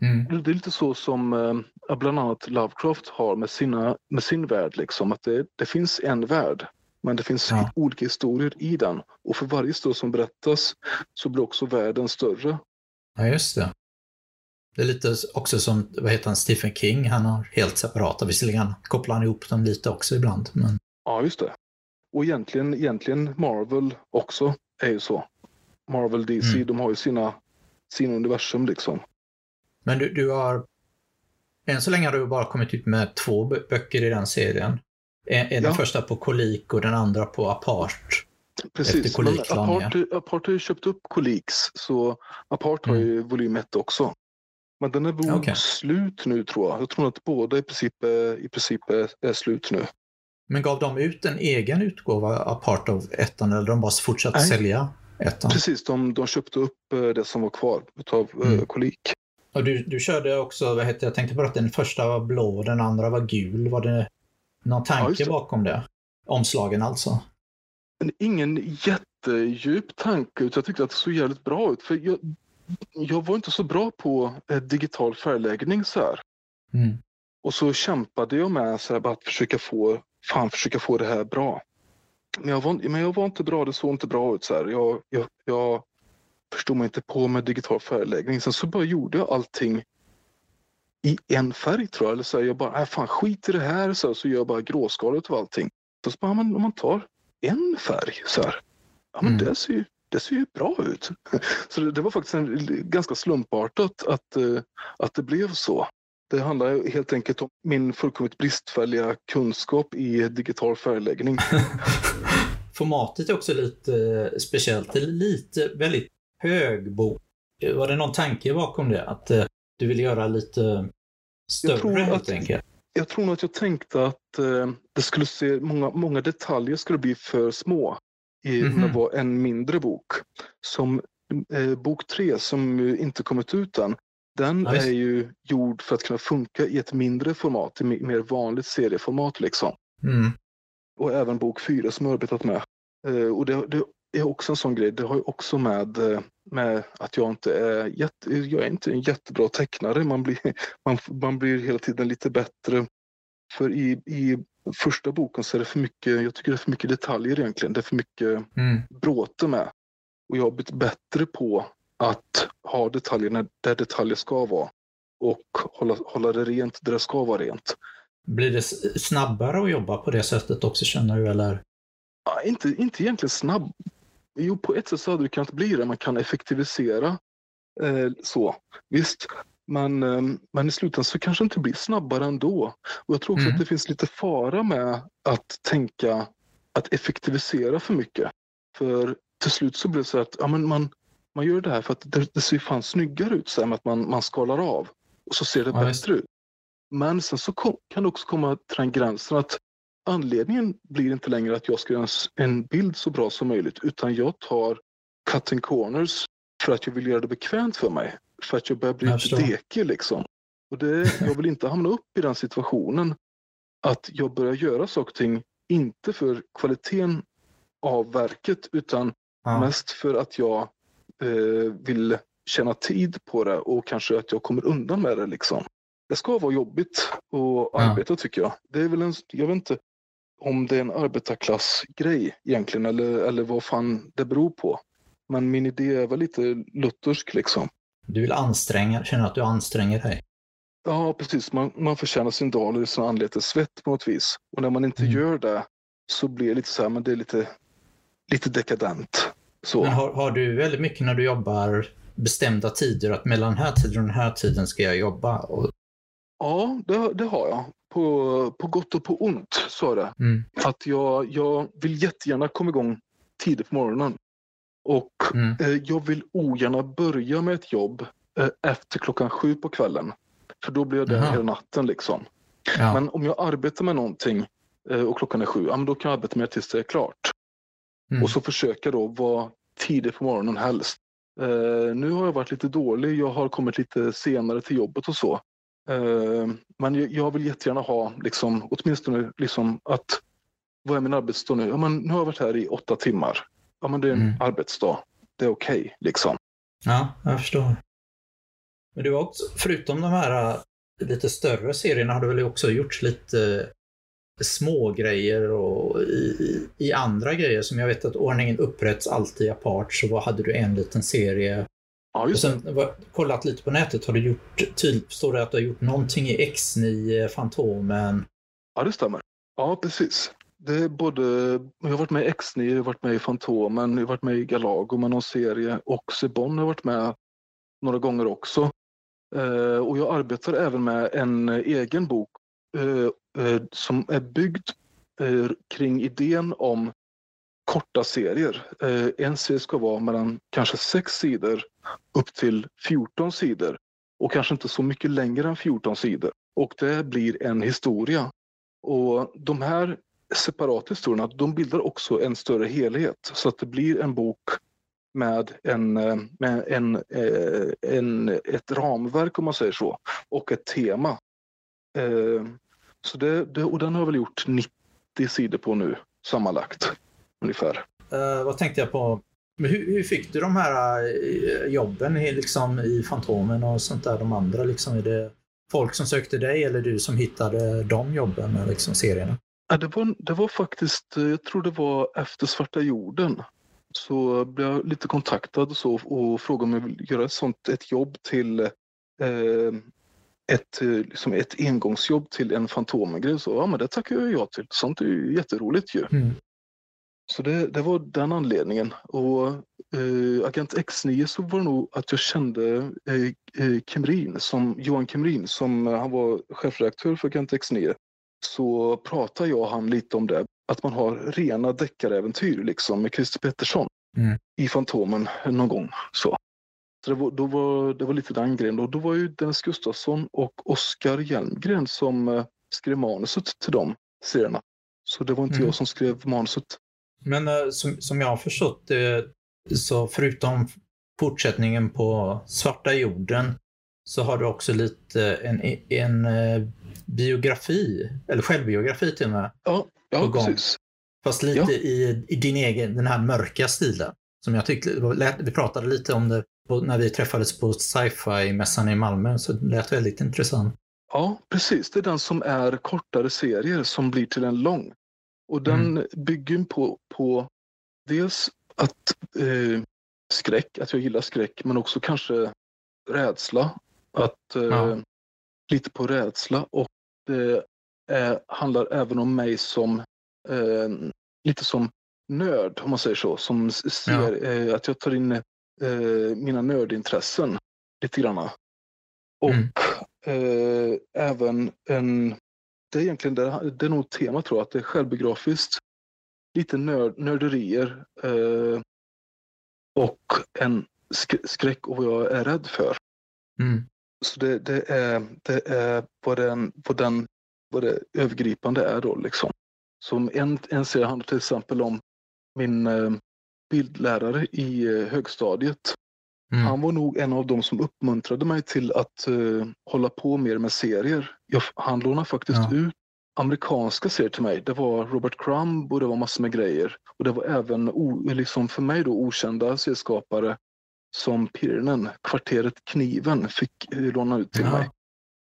Mm. Det är lite så som eh, bland annat Lovecraft har med, sina, med sin värld. Liksom, att det, det finns en värld. Men det finns ja. olika historier i den och för varje historia som berättas så blir också världen större. Ja, just det. Det är lite också som, vad heter han, Stephen King, han har helt separata, visserligen kopplar han ihop dem lite också ibland. Men... Ja, just det. Och egentligen, egentligen Marvel också är ju så. Marvel DC, mm. de har ju sina, sina universum liksom. Men du, du har, än så länge har du bara kommit ut med två böcker i den serien. Är ja. den första på kolik och den andra på apart? Precis, men apart, apart har ju köpt upp Kolix så apart har mm. ju volym 1 också. Men den är okay. slut nu tror jag. Jag tror att båda i princip, i princip är, slut nu. Men gav de ut en egen utgåva apart av ettan eller de bara fortsatt Nej. sälja ettan? Precis, de, de köpte upp eh, det som var kvar av mm. Kolik. Och du, du körde också, vad heter jag tänkte på att den första var blå och den andra var gul. Var det någon tanke ja, bakom det? Omslagen alltså? Ingen jättedjup tanke, utan jag tyckte att det såg jävligt bra ut. För jag, jag var inte så bra på eh, digital färgläggning så här. Mm. Och så kämpade jag med så här, att försöka få, fan, försöka få det här bra. Men jag var, men jag var inte bra, det såg inte bra ut. Så här. Jag, jag, jag förstod mig inte på med digital färgläggning. Sen så bara gjorde jag allting i en färg tror jag. Eller så här, jag bara, äh, fan skit i det här, så, här, så gör jag bara gråskalet av allting. Så, så bara, om man tar en färg så här, ja men mm. det ser ju det ser ju bra ut. Så det, det var faktiskt en, ganska slumpartat att, eh, att det blev så. Det handlar helt enkelt om min fullkomligt bristfälliga kunskap i digital färgläggning. Formatet är också lite eh, speciellt. Det är lite, väldigt hög bok. Var det någon tanke bakom det? Att eh, du vill göra lite större helt att, enkelt? Jag tror nog att jag tänkte att eh, det skulle se, många, många detaljer skulle bli för små i mm -hmm. var en mindre bok. Som eh, bok tre som inte kommit ut än. Den nice. är ju gjord för att kunna funka i ett mindre format, i mer vanligt serieformat liksom. Mm. Och även bok fyra som jag har arbetat med. Eh, och det, det, är också en sån grej, det har ju också med, eh, med att jag inte är, jätte, jag är inte en jättebra tecknare. Man blir, man, man blir hela tiden lite bättre. För i, i första boken så är det för mycket, jag tycker det är för mycket detaljer egentligen. Det är för mycket mm. bråte med. Och jag har blivit bättre på att ha detaljerna där detaljer ska vara och hålla, hålla det rent där det ska vara rent. Blir det snabbare att jobba på det sättet också känner du eller? Ja, inte, inte egentligen snabb. Jo, på ett sätt så hade det kunnat bli det. Man kan effektivisera eh, så. Visst, men, eh, men i slutändan så kanske det inte blir snabbare ändå. Och jag tror också mm. att det finns lite fara med att tänka att effektivisera för mycket. För till slut så blir det så att ja, men man, man gör det här för att det, det ser fan snyggare ut med att man, man skalar av. Och så ser det ja, bättre ut. Men sen så kom, kan det också komma till den gränsen att anledningen blir inte längre att jag ska göra en bild så bra som möjligt utan jag tar cutting corners för att jag vill göra det bekvämt för mig. För att jag börjar bli lite dekig liksom. Och det, jag vill inte hamna upp i den situationen att jag börjar göra saker och ting, inte för kvaliteten av verket utan ja. mest för att jag vill tjäna tid på det och kanske att jag kommer undan med det. Liksom. Det ska vara jobbigt att arbeta ja. tycker jag. Det är väl en, jag vet inte om det är en arbetarklassgrej egentligen eller, eller vad fan det beror på. Men min idé är väl lite luthersk liksom. Du vill anstränga, känna att du anstränger dig? Ja, precis. Man, man förtjänar sin dag i sin anletes svett på något vis. Och när man inte mm. gör det så blir det lite så här, men det är lite, lite dekadent. Så. Men har, har, du väldigt mycket när du jobbar bestämda tider att mellan den här tiden och den här tiden ska jag jobba? Och... Ja, det, det har jag. På, på gott och på ont så är det. Mm. Att jag, jag vill jättegärna komma igång tidigt på morgonen. Och mm. eh, jag vill ogärna börja med ett jobb eh, efter klockan sju på kvällen. För då blir jag där hela natten liksom. Ja. Men om jag arbetar med någonting eh, och klockan är sju, ja, men då kan jag arbeta med det tills det är klart. Mm. Och så försöka då vara tidigt på morgonen helst. Uh, nu har jag varit lite dålig. Jag har kommit lite senare till jobbet och så. Uh, men jag, jag, vill jättegärna ha, liksom, åtminstone liksom att, vad är min arbetsdag nu? Ja, men nu har jag varit här i åtta timmar. Ja, men det är en mm. arbetsdag. Det är okej, okay, liksom. Ja, jag förstår. Men du har också, förutom de här äh, lite större serierna, har du väl också gjort lite små grejer och i, i, andra grejer som jag vet att ordningen upprätts alltid apart så vad hade du en liten serie Ja, just och sen var, kollat lite på nätet. Har du gjort, typ, står det att du har gjort någonting i X9, Fantomen? Ja, det stämmer. Ja, precis. Det är både, jag har varit med i X9, jag har varit med i Fantomen, jag har varit med i Galago med någon serie och Sebon har varit med några gånger också. Eh, och jag arbetar även med en egen bok eh, Eh, som är byggd eh, kring idén om korta serier. Eh, en serie ska vara mellan kanske sex sidor upp till 14 sidor och kanske inte så mycket längre än 14 sidor. Och det blir en historia. Och de här separata historierna de bildar också en större helhet så att det blir en bok med, en, eh, med en, eh, en, ett ramverk om man säger så och ett tema. Så det, det, och den har jag väl gjort 90 sidor på nu sammanlagt ungefär. Uh, vad tänkte jag på? Men hur, hur, fick du de här uh, jobben i, liksom, i Fantomen och sånt där, de andra? Liksom, är det... folk som sökte dig eller du som hittade de jobben, liksom serierna? Ja, det, var, det var faktiskt, jag tror det var efter Svarta jorden. Så blev jag lite kontaktad och, så, och frågade om jag ville göra ett sånt ett jobb till eh, ett, liksom ett engångsjobb till en Fantomen-grej. Så ja, men det tackar jag ja till. Sånt är ju jätteroligt ju. Mm. Så det, det, var den anledningen. Och eh, Agent X9 så var det nog att jag kände eh, eh Kemrin, som, Johan Kemrin, som han var chefredaktör för Agent X9. Så pratade jag och han lite om det. Att man har rena deckaräventyr liksom med Christer Pettersson mm. i Fantomen någon gång. Så. Så det var, då var, det var lite den grejen. Då, då var ju Dennis Gustafsson och Oskar Hjelmgren som eh, skrev manuset till de serierna. Så det var inte mm. jag som skrev manuset. Men uh, som, som jag har förstått det, så förutom fortsättningen på Svarta jorden så har du också lite en, en uh, biografi, eller självbiografi till och med. Ja, ja precis. Fast lite ja. i, i din egen, den här mörka stilen. Som jag tyckte, vi pratade lite om det när vi träffades på sci-fi-mässan i Malmö, så det lät väldigt intressant. Ja, precis. Det är den som är kortare serier som blir till en lång. Och den mm. bygger på, på dels att eh, skräck, att jag gillar skräck, men också kanske rädsla. Att, eh, ja. Lite på rädsla och det eh, handlar även om mig som eh, lite som nörd, om man säger så. Som ser ja. Eh, att jag tar in eh, mina nördintressen lite grann. Och mm. eh, även en, det är egentligen det, det är nog tema tror jag, att det är självbiografiskt. Lite nörd, nörderier eh, och en sk skräck och vad jag är rädd för. Mm. Så det, det, är, det är vad den, vad den vad det övergripande är då liksom. Som en, en serie handlar till exempel om min eh, bildlärare i eh, högstadiet. Mm. Han var nog en av dem som uppmuntrade mig till att uh, hålla på mer med serier. Jag, han lånade faktiskt ja. ut amerikanska serier till mig. Det var Robert Crumb och det var massor med grejer. Och det var även o, liksom för mig då okända serieskapare som Pirnen, Kvarteret Kniven, fick uh, låna ut till ja. mig.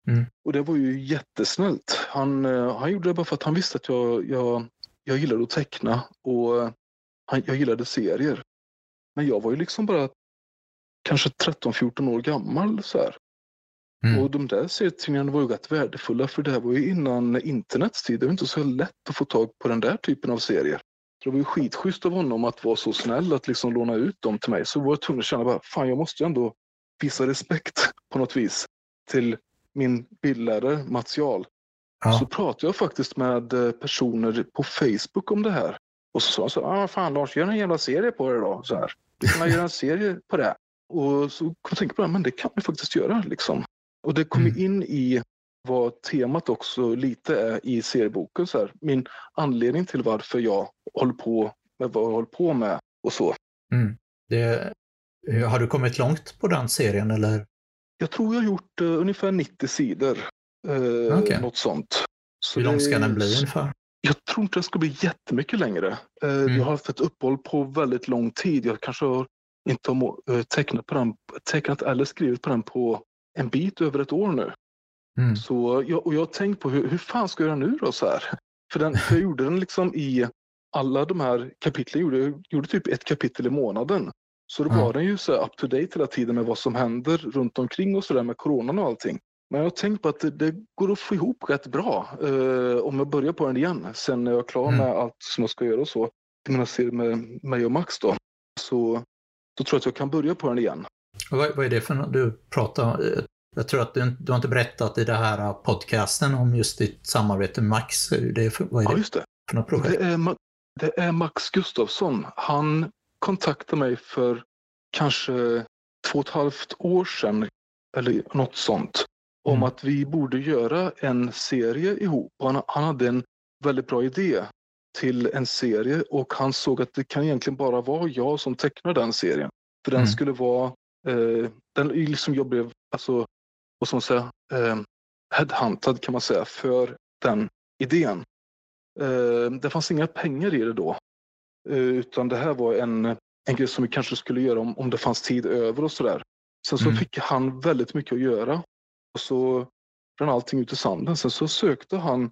Mm. Och det var ju jättesnällt. Han, uh, han gjorde det bara för att han visste att jag, jag, jag gillade att teckna och jag gillade serier. Men jag var ju liksom bara kanske 13-14 år gammal så här. Mm. Och de där serietidningarna var ju rätt värdefulla för det här var ju innan internets tid. Det var inte så lätt att få tag på den där typen av serier. Det var ju skitschysst av honom att vara så snäll att liksom låna ut dem till mig. Så var jag tvungen att känna bara, fan jag måste ju ändå visa respekt på något vis till min bildlärare Mats Jarl. Ja. Så pratade jag faktiskt med eh, personer på Facebook om det här. Och så sa han så ah, fan Lars, gör en jävla serie på det då. Så här. Vi kan göra en serie på det. Och så kom jag tänka på det, men det kan vi faktiskt göra. Liksom. Och det kom mm. in i vad temat också lite är i serieboken. Så här. Min anledning till varför jag håller på med vad jag håller på med och så. Mm. Det, har du kommit långt på den serien eller? Jag tror jag har gjort uh, ungefär 90 sidor. Uh, okay. Något sånt. Så Hur lång ska den bli ungefär? Jag tror inte den ska bli jättemycket längre. Uh, mm. Jag har haft ett uppehåll på väldigt lång tid. Jag kanske har inte har tecknat, på den, tecknat eller skrivit på den på en bit över ett år nu. Mm. Så jag, och jag har tänkt på hur, hur fan ska jag göra nu då? Så här? För, den, för jag gjorde den liksom i alla de här kapitlen. Jag gjorde, gjorde typ ett kapitel i månaden. Så då mm. var den ju så up to date hela tiden med vad som händer runt omkring och sådär med coronan och allting. Men jag har tänkt på att det, det går att få ihop rätt bra eh, om jag börjar på den igen. Sen när jag är klar mm. med allt som jag ska göra och så. Jag menar, ser med mig och Max då. Så då tror jag att jag kan börja på den igen. Vad, vad är det för något du pratar Jag tror att du, du har inte berättat i den här podcasten om just ditt samarbete med Max. Det för, vad är ja, just det. för något projekt? Det är, det är Max Gustafsson. Han kontaktade mig för kanske två och ett halvt år sedan, eller något sånt, om mm. att vi borde göra en serie ihop. Han, han hade en väldigt bra idé till en serie och han såg att det kan egentligen bara vara jag som tecknar den serien. För den mm. skulle vara, eh, den liksom jag blev, alltså, vad ska man säga, eh, headhuntad kan man säga för den idén. Eh, det fanns inga pengar i det då. Eh, utan det här var en, en grej som vi kanske skulle göra om, om det fanns tid över och sådär. Sen så mm. fick han väldigt mycket att göra. Och så rann allting ut i sanden. Sen så sökte han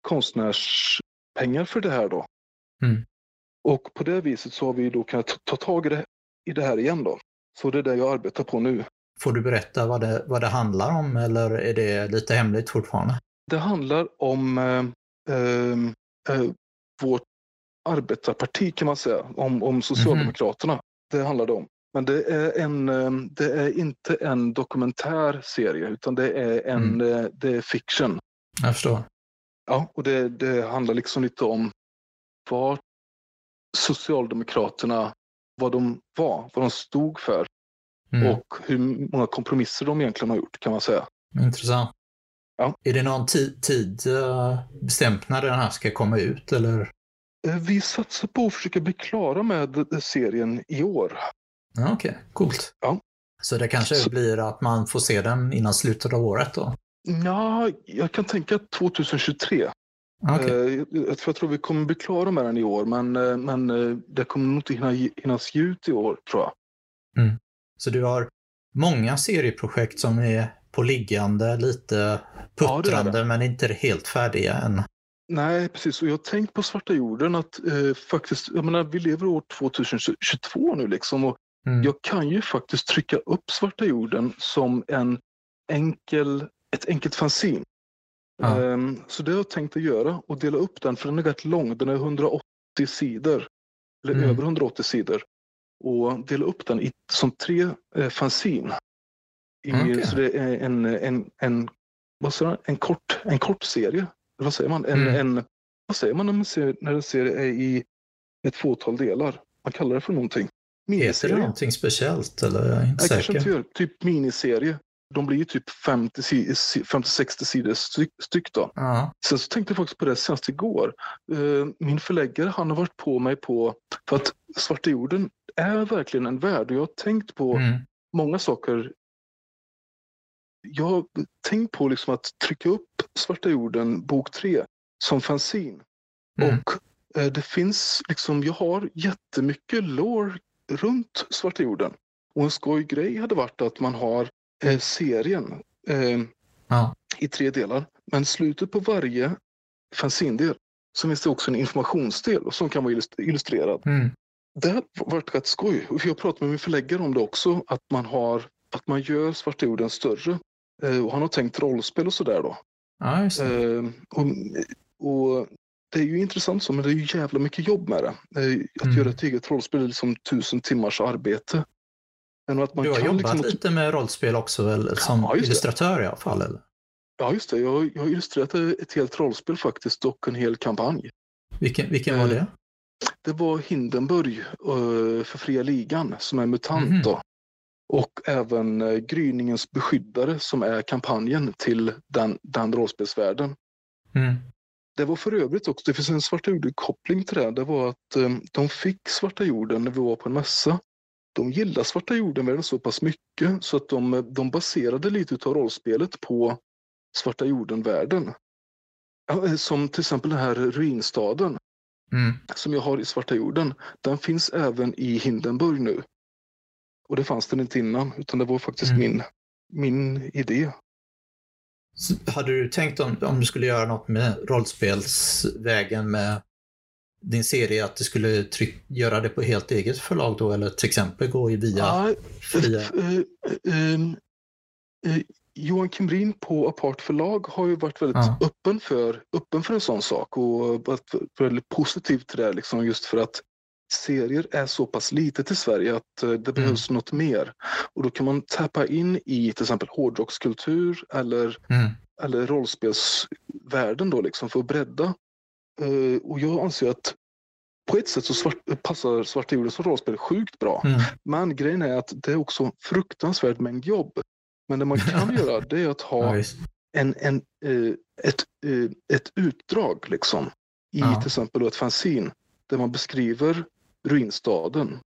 konstnärspengar för det här då. Mm. Och på det viset så har vi då kunnat ta tag i det, i det här igen då. Så det är det jag arbetar på nu. Får du berätta vad det, vad det handlar om eller är det lite hemligt fortfarande? Det handlar om eh, eh, eh vårt arbetarparti kan man säga, om, om Socialdemokraterna. Mm. Det handlar det om. Men det är, en, eh, det är inte en dokumentär serie utan det är, en, mm. Eh, det är fiction. Jag förstår. Ja, och det, det handlar liksom lite om vad Socialdemokraterna, vad de var, vad de stod för mm. och hur många kompromisser de egentligen har gjort kan man säga. Intressant. Ja. Är det någon tid uh, bestämt när den här ska komma ut eller? Eh, vi satsar på att försöka bli klara med serien i år. Okej, okay. coolt. Ja. Så det kanske Så... blir att man får se den innan slutet av året då? Ja, jag kan tänka 2023. Okay. Eh, jag, jag tror vi kommer bli klara med den i år, men, men det kommer nog inte hinna, hinnas ut i år, tror jag. Mm. Så du har många serieprojekt som är på liggande, lite puttrande, ja, det det. men inte helt färdiga än. Nej, precis. Och jag har tänkt på svarta jorden att eh, faktiskt, jag menar, vi lever år 2022 nu liksom och mm. jag kan ju faktiskt trycka upp svarta jorden som en enkel, ett enkelt fanzine. Ja. Um, så det har jag tänkt att göra och dela upp den, för den är rätt lång. Den är 180 sidor, eller mm. över 180 sidor. Och dela upp den i, som tre eh, fanzine. I, okay. Så det är en, en, en, vad säger man? en, kort, en kort serie. Vad säger man? En, mm. en, vad säger man när, man ser, när en serie är i ett fåtal delar? Man kallar det för någonting. Heter det någonting speciellt? Eller? Jag är inte jag säker. Inte typ miniserie. De blir ju typ 50-60 sidor styck, styck då. Uh-huh. Sen så tänkte jag faktiskt på det senast igår. Uh, min förläggare han har varit på mig på, för att Svarta jorden är verkligen en värld och jag har tänkt på mm. många saker jag har tänkt på liksom att trycka upp Svarta jorden bok 3 som fanzine. Mm. Och eh, det finns liksom, jag har jättemycket lore runt Svarta jorden. Och en skoj grej hade varit att man har eh, serien eh, ja. i tre delar. Men slutet på varje fanzindel så finns det också en informationsdel som kan vara illustrerad. Mm. Det har varit rätt skoj. Jag pratat med min förläggare om det också, att man, har, att man gör Svarta jorden större. Eh, och han har tänkt rollspel och sådär då. Ja. Eh, och, och, det är ju intressant så, men det är ju jävla mycket jobb med det. Eh, att mm. göra ett eget rollspel är liksom tusen timmars arbete. Men att man du har jobbat liksom... lite med rollspel också, väl? Som ja, illustratör i alla fall? Eller? Ja, just det. Jag, jag har illustrerat ett helt rollspel faktiskt och en hel kampanj. Vilken, vilken var det? Det var Hindenburg för Fria Ligan som är MUTANT. Mm. Då. Och även eh, Gryningens beskyddare som är kampanjen till den, den rollspelsvärlden. Mm. Det var för övrigt också, det finns en Svarta jorden-koppling till det. Det var att um, de fick Svarta jorden när vi var på en mässa. De gillade Svarta jorden-världen så pass mycket så att de, de baserade lite av rollspelet på Svarta jorden-världen. Eh, som till exempel den här ruinstaden mm. som jag har i Svarta jorden. Den finns även i Hindenburg nu. Och det fanns den inte innan, utan det var faktiskt mm. min, min idé. Hade du tänkt om, om du skulle göra något med rollspelsvägen med din serie, att du skulle tryck, göra det på helt eget förlag då, eller till exempel gå i via ja, fria... Äh, äh, äh, Johan Kimrin på Apart förlag har ju varit väldigt ja. öppen, för, öppen för en sån sak och varit väldigt positiv till det, liksom, just för att serier är så pass litet i Sverige att eh, det mm. behövs något mer. Och då kan man tappa in i till exempel hårdrockskultur eller, mm. eller rollspelsvärlden då liksom för att bredda. Uh, och jag anser att på ett sätt så svart, passar Svarta jorden som rollspel sjukt bra. Mm. Men grejen är att det är också fruktansvärt mängd jobb. Men det man kan göra det är att ha en, en, uh, ett, ett utdrag liksom i ja. till exempel ett fanzine där man beskriver ruinstaden.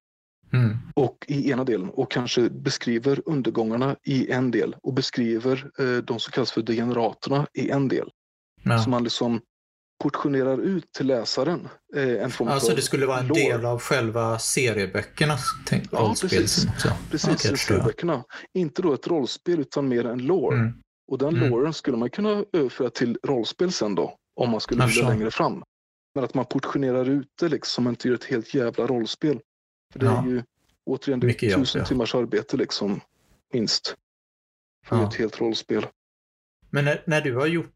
Mm. Och i ena delen och kanske beskriver undergångarna i en del och beskriver eh, de som kallas för degeneraterna i en del. Ja. Så man liksom portionerar ut till läsaren. Eh, en form alltså det skulle vara en lore. del av själva serieböckerna? Tänk, ja, precis. Precis, okay, serieböckerna. Inte då ett rollspel utan mer en lore. Mm. Och den mm. låren skulle man kunna överföra till rollspel sen då, om man skulle vilja längre fram. Men att man portionerar ut det liksom, inte gör ett helt jävla rollspel. För det ja. är ju återigen det är tusen jobb, timmars arbete liksom, minst. För ja. ett helt rollspel. Men när, när, du har gjort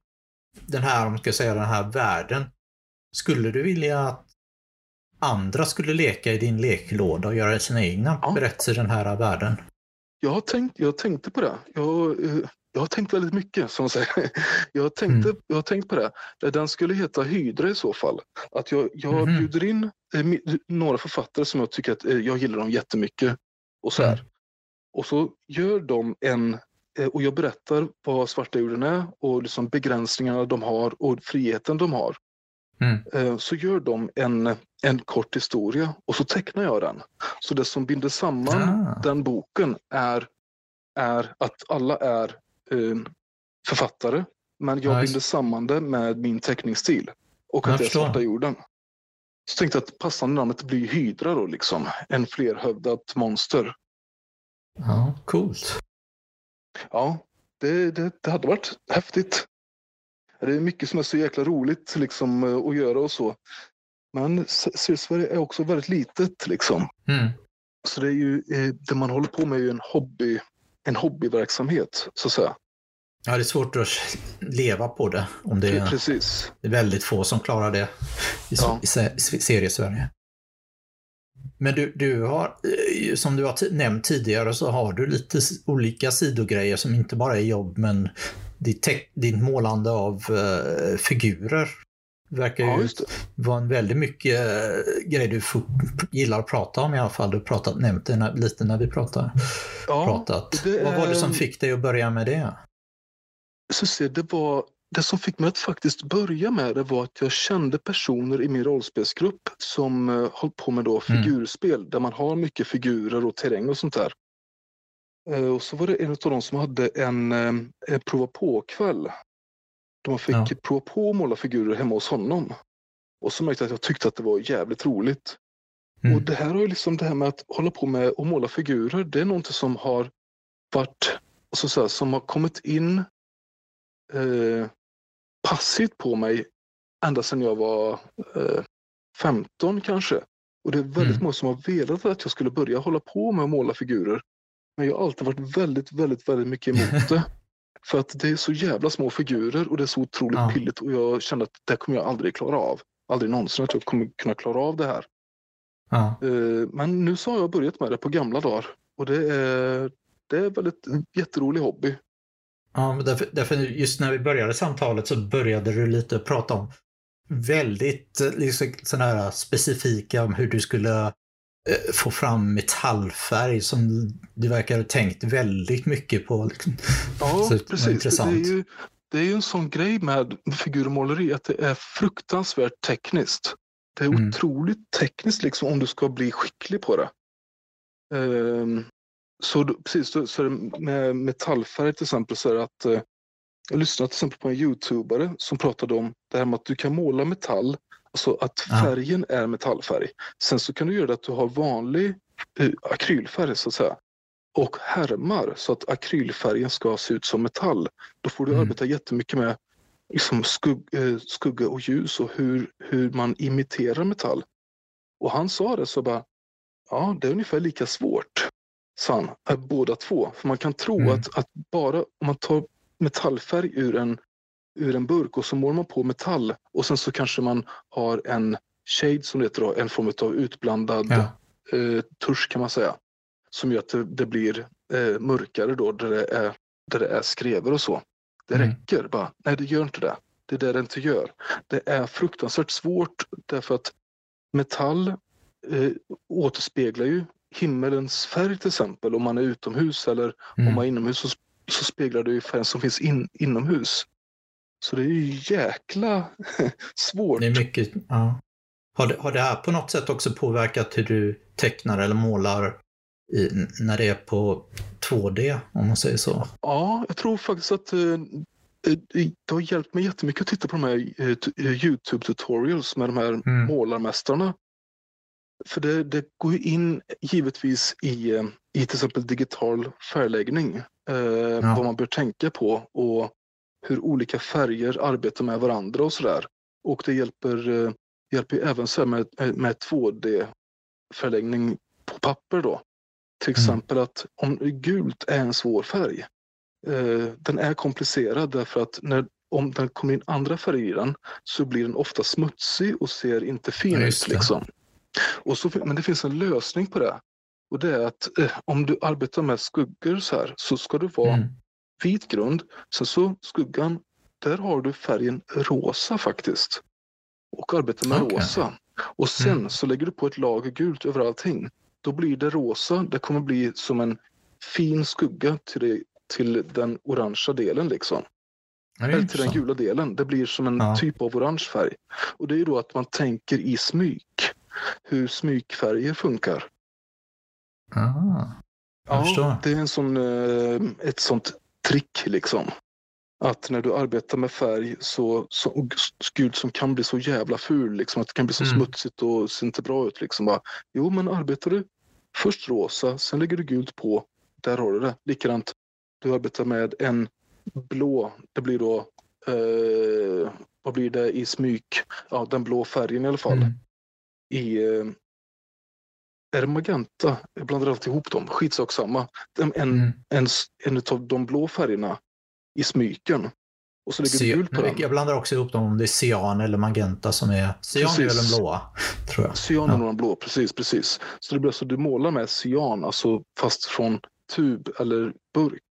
den här, om man ska säga den här världen, skulle du vilja att andra skulle leka i din leklåda och göra sina egna ja. berättelser i den här världen? Jag, har tänkt, jag tänkte på det. Jag, eh, jag har tänkt väldigt mycket, som säger. Jag, tänkte, mm. jag har tänkt på det. Den skulle heta Hydra i så fall. Att jag, jag mm. bjuder in eh, några författare som jag tycker att eh, jag gillar dem jättemycket. Och så här. Mm. Och så gör de en och jag berättar vad svarta jorden är och liksom begränsningarna de har och friheten de har. Mm. Så gör de en, en kort historia och så tecknar jag den. Så det som binder samman ah. den boken är, är att alla är eh, författare. Men jag nice. binder samman det med min teckningsstil. Och att det är svarta jorden. Så tänkte jag att passande namnet blir Hydra då liksom. En flerhövdat monster. Ja, coolt. Ja, det, det, det hade varit häftigt. Det är mycket som är så jäkla roligt liksom, eh, att göra och så. Men Sydsverige är också väldigt litet liksom. Mm. Så det är ju, eh, det man håller på med är ju en hobby, en hobbyverksamhet så att säga. Ja, det är svårt att leva på det. Om det, är, Precis. det är väldigt få som klarar det i, ja. i serie-Sverige. Men du, du har, eh, som du har nämnt tidigare, så har du lite olika sidogrejer som inte bara är jobb, men ditt, ditt målande av uh, figurer verkar ju ja, vara en väldigt mycket uh, grej du gillar att prata om i alla fall. Du har nämnt det när, lite när vi pratar, ja, pratat. Det, Vad var det som fick dig att börja med det? Så se, det var det som fick mig att faktiskt börja med det var att jag kände personer i min rollspelsgrupp som uh, höll på med då mm. figurspel mm. där man har mycket figurer och terräng och sånt där. Uh, och så var det en av dem som hade en, uh, en prova på-kväll. Där man fick ja. prova på att måla figurer hemma hos honom. Och så märkte jag att jag tyckte att det var jävligt roligt. Mm. Och det här har ju liksom det här med att hålla på med att måla figurer, det är någonting som har varit, alltså så här, som har kommit in eh, passivt på mig ända sedan jag var eh, 15 kanske. Och det är väldigt mm. många som har velat att jag skulle börja hålla på med att måla figurer. Men jag har alltid varit väldigt, väldigt, väldigt mycket emot det. För att det är så jävla små figurer och det är så otroligt ja. pilligt och jag kände att det kommer jag aldrig klara av. Aldrig någonsin att jag kommer kunna klara av det här. Ja. Eh, men nu så har jag börjat med det på gamla dagar och det är, det är väldigt jätterolig hobby. Ja, därför, därför just när vi började samtalet så började du lite prata om väldigt liksom, sådana här specifika om hur du skulle eh, få fram metallfärg som du verkar ha tänkt väldigt mycket på. Liksom. Ja, så, precis. Det är, ju, det är ju en sån grej med figurmåleri att det är fruktansvärt tekniskt. Det är mm. otroligt tekniskt liksom om du ska bli skicklig på det. Um, så precis, så, så med metallfärg till exempel så är det att eh, jag lyssnade till exempel på en youtubare som pratade om det här med att du kan måla metall, alltså att färgen ja. är metallfärg. Sen så kan du göra det att du har vanlig eh, akrylfärg så att säga och härmar så att akrylfärgen ska se ut som metall. Då får du mm. arbeta jättemycket med liksom skugg, eh, skugga och ljus och hur, hur man imiterar metall. Och han sa det så bara, ja det är ungefär lika svårt sa han, båda två. För man kan tro mm. att, att bara om man tar metallfärg ur en, ur en burk och så målar man på metall och sen så kanske man har en shade som det heter, då, en form av utblandad ja. eh, tusch kan man säga. Som gör att det, det blir eh, mörkare då där det, är, där det är skrever och så. Det mm. räcker bara. Nej, det gör inte det. Det är det det inte gör. Det är fruktansvärt svårt därför att metall eh, återspeglar ju himmelens färg till exempel om man är utomhus eller mm. om man är inomhus så, så speglar det ju färgen som finns in, inomhus. Så det är ju jäkla svårt. Det är mycket, ja. Har det, har det här på något sätt också påverkat hur du tecknar eller målar i, när det är på 2D, om man säger så? Ja, jag tror faktiskt att eh, det har hjälpt mig jättemycket att titta på de här eh, Youtube-tutorials med de här mm. målarmästarna. För det, det går ju in givetvis i, i till exempel digital färgläggning. eh, ja. vad man bör tänka på och hur olika färger arbetar med varandra och sådär. Och det hjälper, eh, hjälper även så med, med 2D-förläggning på papper då. Till mm. exempel mm. att om gult är en svår färg. Eh, den är komplicerad därför att när, om den kommer in andra färger i den så blir den ofta smutsig och ser inte fin ut. Liksom. Och så, men det finns en lösning på det. Och det är att eh, om du arbetar med skuggor så här så ska det vara mm. Vit grund. Sen så skuggan, där har du färgen rosa faktiskt. Och arbetar med okay. rosa. Och sen mm. så lägger du på ett lager gult över allting. Då blir det rosa. Det kommer bli som en fin skugga till, det, till den orangea delen liksom. Eller till den gula delen. Det blir som en ja. typ av orange färg. Och det är ju då att man tänker i smyg. Hur smykfärger funkar. Ah, ja, förstår. det är en sån, eh, ett sånt trick liksom. Att när du arbetar med färg så, så gud som kan bli så jävla ful, liksom, att det kan bli så mm. smutsigt och ser inte bra ut. Liksom. Bara, jo, men arbetar du först rosa, sen lägger du gult på, där har du det. Likadant, du arbetar med en blå, det blir då, eh, vad blir det i smyk? Ja, den blå färgen i alla fall. Mm. I, eh, är det magenta? Jag blandar alltid ihop dem. Skitsak samma. En, mm. en, en av de blå färgerna i smyken. Och så lägger du gult på den. Jag blandar också ihop dem om det är cyan eller magenta som är... Cyan precis. är väl den blåa? Tror jag. Cyan är ja. den blå, precis, precis. Så det blir alltså du målar med cyan, alltså fast från tub eller burk.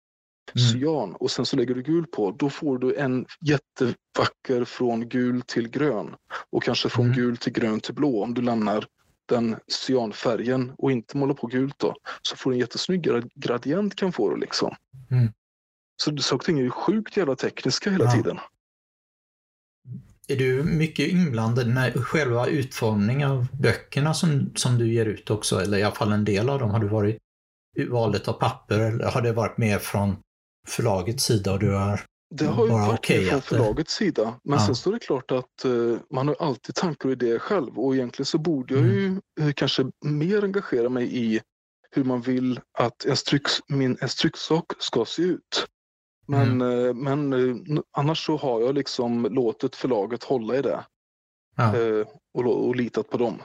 Mm. Cyan och sen så lägger du gul på. Då får du en jättevacker från gul till grön. Och kanske från mm. gul till grön till blå om du lämnar den cyanfärgen och inte måla på gult då, så får du en jättesnygg gradient kan få det liksom. Mm. Så saker och ting är ju sjukt jävla tekniska hela ja. tiden. Är du mycket inblandad i själva utformningen av böckerna som, som du ger ut också? Eller i alla fall en del av dem. Har du varit valet av papper eller har det varit mer från förlagets sida och du har det har ju varit okay från förlagets sida. Men ja. sen står det klart att uh, man har alltid tankar och idéer själv och egentligen så borde jag ju uh, kanske mer engagera mig i hur man vill att en, tryck, min, en trycksak ska se ut. Men, mm. uh, men annars så har jag liksom låtit förlaget hålla i det. Ja. Och, och, litat på dem.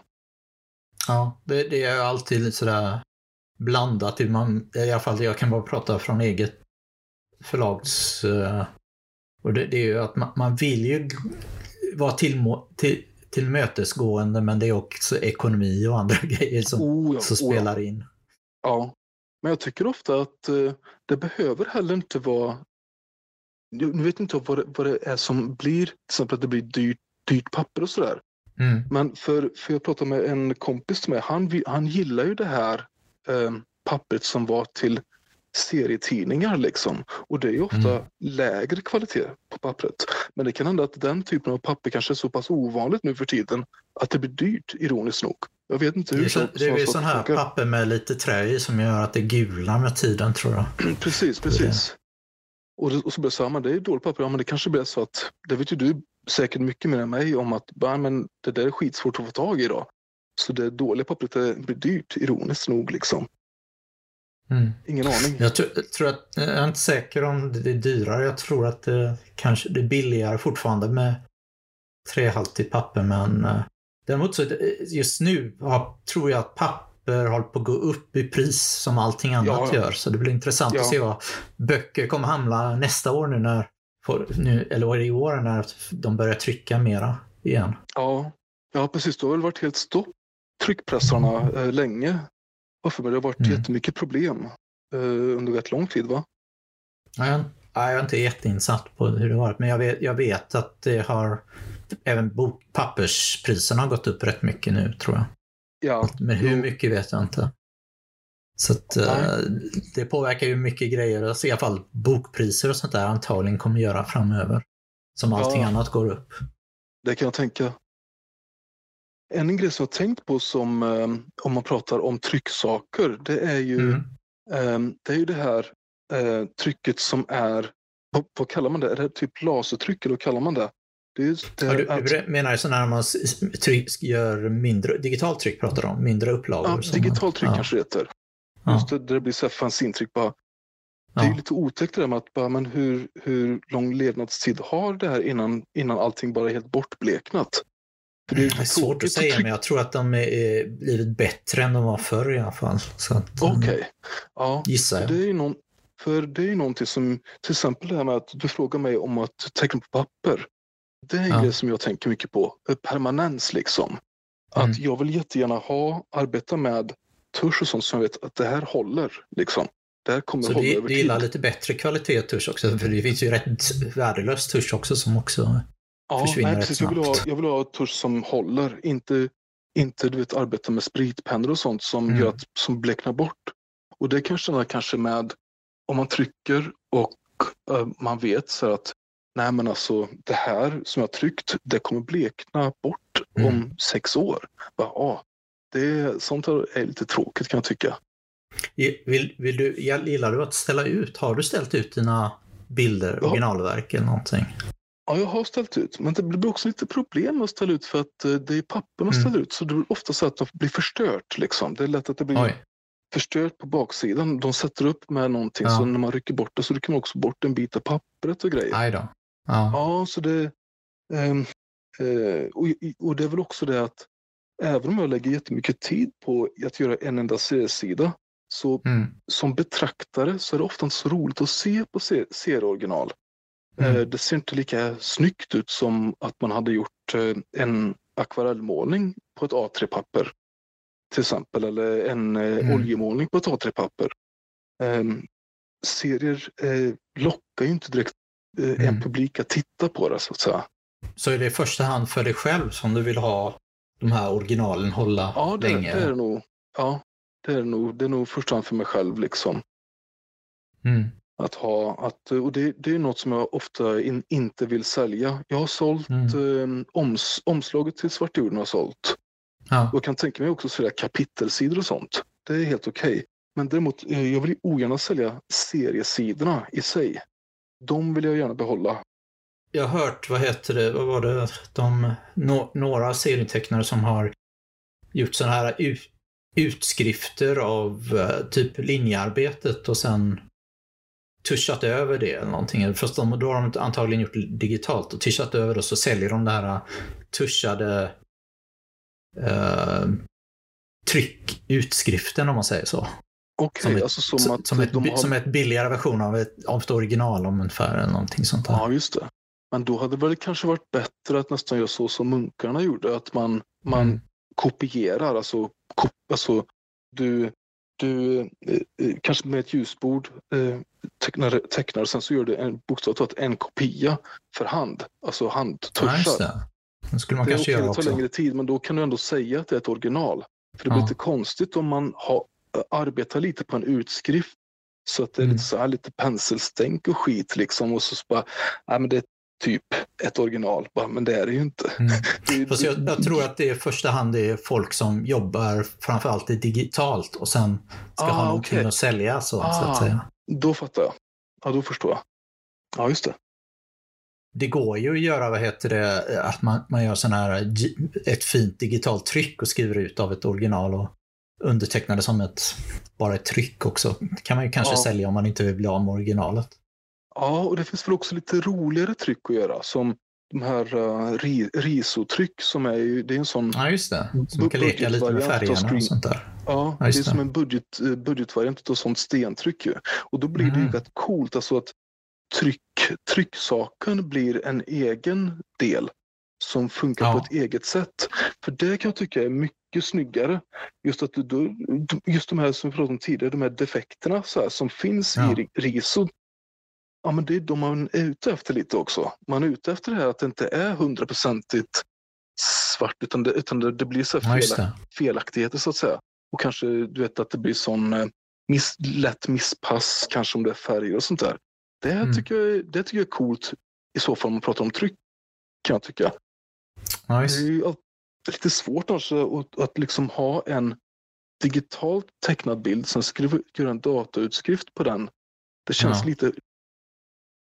Ja, det, det är alltid sådär blandat. Man, I alla fall jag kan bara prata från eget förlags... Uh, och det, det, är ju att man, man vill ju vara tillmo, till, tillmötesgående men det är också ekonomi och andra grejer som, oh ja, som spelar oh ja. in. Ja, men jag tycker ofta att uh, det behöver heller inte vara... Nu vet inte vad det, vad det är som blir, till exempel att det blir dyrt, dyrt papper och sådär. Mm. Men för, för jag pratade med en kompis med han, han gillar ju det här eh, pappret som var till serietidningar liksom. Och det är ofta mm. lägre kvalitet på pappret. Men det kan hända att den typen av papper kanske är så pass ovanligt nu för tiden att det blir dyrt, ironiskt nog. Jag vet inte hur det är, så, det är ju sån här funkar. papper med lite trä i som gör att det gular med tiden tror jag. precis, precis. Och, och så blir det så här, det är dåligt papper. Ja, men det kanske blir så att, det vet ju du säkert mycket mer än mig om att bara, men det där är skitsvårt att få tag i idag. Så det dåliga pappret blir dyrt, ironiskt nog. Liksom. Mm. Ingen aning. Jag tror, att, jag är inte säker om det är dyrare. Jag tror att det kanske det är billigare fortfarande med trähaltigt papper. Men uh, däremot så just nu tror jag att papper håller på att gå upp i pris som allting annat ja. gör. Så det blir intressant ja. att se vad böcker kommer hamna nästa år nu när, nu, eller i år när de börjar trycka mera igen. Ja, ja precis. Det har väl varit helt stopp tryckpressarna eh, länge. Varför? Men det har varit mm. jättemycket problem eh, under rätt lång tid va? Ja, jag, är inte jätteinsatt på hur det har varit, men jag vet, jag vet att det har även bok, papperspriserna har gått upp rätt mycket nu tror jag. Ja. Men hur mycket vet jag inte. Så att, uh, det påverkar ju mycket grejer. Alltså, I alla fall bokpriser och sånt där antagligen kommer göra framöver. Som allting ja. annat går upp. Det kan jag tänka. En grej som jag tänkt på som eh, om man pratar om trycksaker, det är ju, mm. eh, det, är ju det här eh, trycket som är, vad, vad, kallar man det? Är det typ lasertryck eller vad kallar man det? det, det ja, du, att, menar du när man tryck, gör mindre, digitalt tryck pratar du om, mindre upplagor? Ja, digitalt tryck ja. kanske det heter. Just det, det blir så här fanzintryck bara. det är lite otäckt det där med att bara, men hur, hur lång levnadstid har det här innan, innan allting bara är helt bortbleknat? Det, är, svårt att säga, men jag tror att de är blivit bättre än de var förr i alla fall. Okej. Okay. Ja, gissar jag. Det är någon, för det är ju någonting som, till exempel det här med att du frågar mig om att teckna på papper. Det är en ja. grej som jag tänker mycket på. Permanens liksom. Att mm. jag vill jättegärna ha, arbeta med tusch och sånt som jag vet att det här håller. Liksom. Det här kommer så hålla du, över du gillar lite bättre kvalitet tusch också? För det finns ju rätt värdelös tusch också som också ja, försvinner nej, precis. snabbt. Jag vill, ha, jag vill ha tusch som håller. Inte, inte du vet, arbeta med spritpennor och sånt som, mm. gör att, som bleknar bort. Och det kan känna kanske med om man trycker och uh, man vet så att nej men alltså det här som jag tryckt, det kommer blekna bort mm. om sex år. Bara, ah, det, sånt är lite tråkigt kan jag tycka. Vill, vill du, gillar du att ställa ut? Har du ställt ut dina bilder, ja. originalverk eller någonting? Ja, jag har ställt ut, men det blir också lite problem att ställa ut för att eh, det är papper man mm. ställer ut så det blir ofta så att det blir förstört. Liksom. Det är lätt att det blir Oj. förstört på baksidan. De sätter upp med någonting ja. så när man rycker bort det så rycker man också bort en bit av pappret och grejer. Aj då. Ja. ja, så det... Um, uh, och, och det är väl också det att även om jag lägger jättemycket tid på att göra en enda seriesida så mm. som betraktare så är det ofta inte så roligt att se på serieoriginal. Mm. Eh, det ser inte lika snyggt ut som att man hade gjort eh, en akvarellmålning på ett A3-papper. Till exempel, eller en eh, mm. oljemålning på ett A3-papper. Ehm, serier lockar ju inte direkt en mm. publik att titta på det så att säga. Så är det i första hand för dig själv som du vill ha de här originalen hålla ja, det, länge? Det är det nog. Ja, det är nog, det är nog första hand för mig själv liksom. Mm. Att ha, att, och det, det är något som jag ofta in, inte vill sälja. Jag har sålt, mm. eh, oms, omslaget till Svartjorden har sålt. Ja. Och jag kan tänka mig också sälja kapitelsidor och sånt. Det är helt okej. Okay. Men däremot, eh, jag vill ogärna sälja seriesidorna i sig. De vill jag gärna behålla. Jag har hört, vad heter det, vad var det, de, no, några serietecknare som har gjort sådana här utskrifter av uh, typ linjearbetet och sen tuschat över det eller någonting. De, då har de antagligen gjort digitalt och tuschat över det och så säljer de det här tuschade uh, tryckutskriften om man säger så. Okay, alltså som att... Som ett, har... som ett billigare version av ett, av ett original ungefär eller någonting sånt där. Ja, just det. Men då hade det väl kanske varit bättre att nästan göra så som munkarna gjorde, att man, man mm. kopierar, alltså, kop, alltså du, du eh, eh, kanske med ett ljusbord eh, tecknar, tecknar sen så gör du en bokstavligt en kopia för hand, alltså handtuschar. Ja, det. skulle man det kanske göra också. Det tar längre tid, men då kan du ändå säga att det är ett original. För det blir ja. lite konstigt om man har, arbetar lite på en utskrift så att det är mm. lite, så här, lite penselstänk och skit liksom och så bara, nej men det är typ ett original, men det är det ju inte. Mm. Fast jag, jag, tror att det i första hand är folk som jobbar framförallt digitalt och sen ska ah, ha någonting okay. att sälja så, ah, så, att säga. Då fattar jag. Ja, då förstår jag. Ja, just det. Det går ju att göra, vad heter det, att man, man gör sån här, ett fint digitalt tryck och skriver ut av ett original och undertecknar det som ett, bara ett tryck också. Det kan man ju kanske ja. sälja om man inte vill bli av med originalet. Ja, och det finns väl också lite roligare tryck att göra som de här uh, ri, risotryck som är ju, det är en sån... Ja, just det. Som kan leka lite med färgerna och sånt där. Ja, ja det är det. som en budget, eh, budgetvariant av sånt stentryck ju. Och då blir mm. det ju mm. rätt coolt, alltså att tryck, trycksaken blir en egen del som funkar ja. på ett eget sätt. För det kan jag tycka är mycket snyggare. Just, att du, just de här som vi pratade om tidigare, de här defekterna så här, som finns ja. i riso ja, men det är de man är ute efter lite också. Man är ute efter det här att det inte är hundraprocentigt svart utan det, utan det, det blir så fel, ja, felaktigheter så att säga. Och kanske du vet att det blir sån eh, miss, lätt misspass kanske om det är färger och sånt där. Det, mm. tycker, jag, det tycker jag är coolt i så fall om man pratar om tryck kan jag tycka. Nice. Det är lite svårt alltså att, att liksom ha en digitalt tecknad bild, sen skriva, göra en datautskrift på den. Det känns ja. lite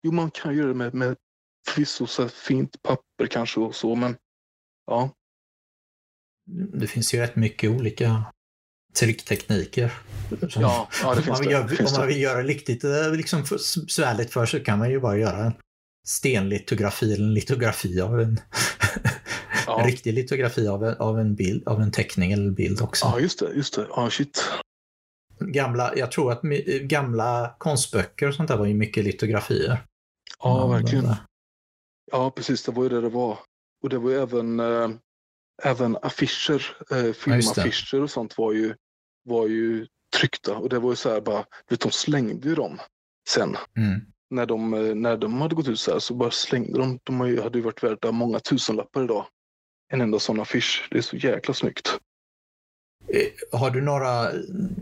Jo, man kan göra det med, med förvisso så fint papper kanske och så, men ja. Det finns ju rätt mycket olika tricktekniker. Ja, ja, det finns om man, det. Gör, finns om man vill göra riktigt eh, liksom, besvärligt för sig kan man ju bara göra en stenlitografi eller en litografi av en, ja. en riktig litografi av en, av en bild, av en teckning eller bild också. Ja, just det. Just det. Ja, shit. Gamla, jag tror att gamla konstböcker och sånt där var ju mycket litografier. Ja, verkligen. Ja, precis. Det var ju det det var. Och det var ju även, äh, även affischer, äh, filmaffischer och sånt var ju, var ju tryckta. Och det var ju så här bara, vet, de slängde ju dem sen. Mm. När, de, när de hade gått ut så här så bara slängde de. De hade ju varit värda många tusenlappar idag. En enda sån affisch. Det är så jäkla snyggt. Eh, har du några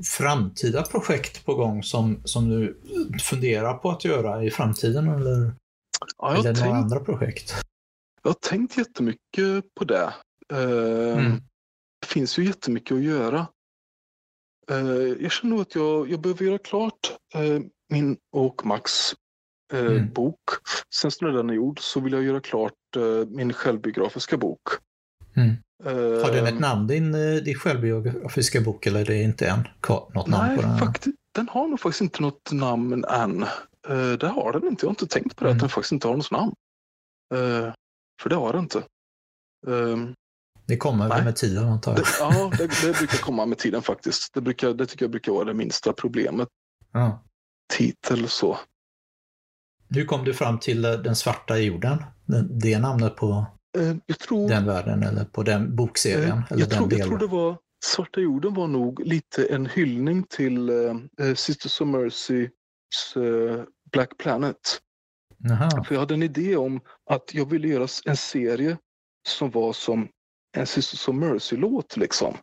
framtida projekt på gång som, som du funderar på att göra i framtiden? Eller, ja, eller tänkt, några andra projekt? Jag har tänkt jättemycket på det. Uh, mm. Det finns ju jättemycket att göra. Uh, jag känner nog att jag, jag behöver göra klart min och Max mm. bok. Sen när den är gjord så vill jag göra klart min självbiografiska bok. Mm. Har den ett ehm. namn, din, eh, din självbiografiska bok, eller är det inte än något namn Nej, på den? Faktiskt, den har nog faktiskt inte något namn än. Uh, det har den inte. Jag har inte tänkt på det, mm. att den faktiskt inte har något namn. Uh, för det har den inte. Uh, det kommer väl med tiden antar jag? Det, ja, det, det, brukar komma med tiden faktiskt. Det, brukar, det tycker jag brukar vara det minsta problemet. Ja. Titel så. Hur kom du fram till den svarta jorden? Det namnet på Eh, jag tror, den världen eller på den bokserien? Eh, eller jag, den tror, jag tror det var Svarta jorden var nog lite en hyllning till uh, Sisters of Mercys uh, Black Planet. Aha. För jag hade en idé om att jag ville göra en serie som var som en Sisters of Mercy-låt liksom.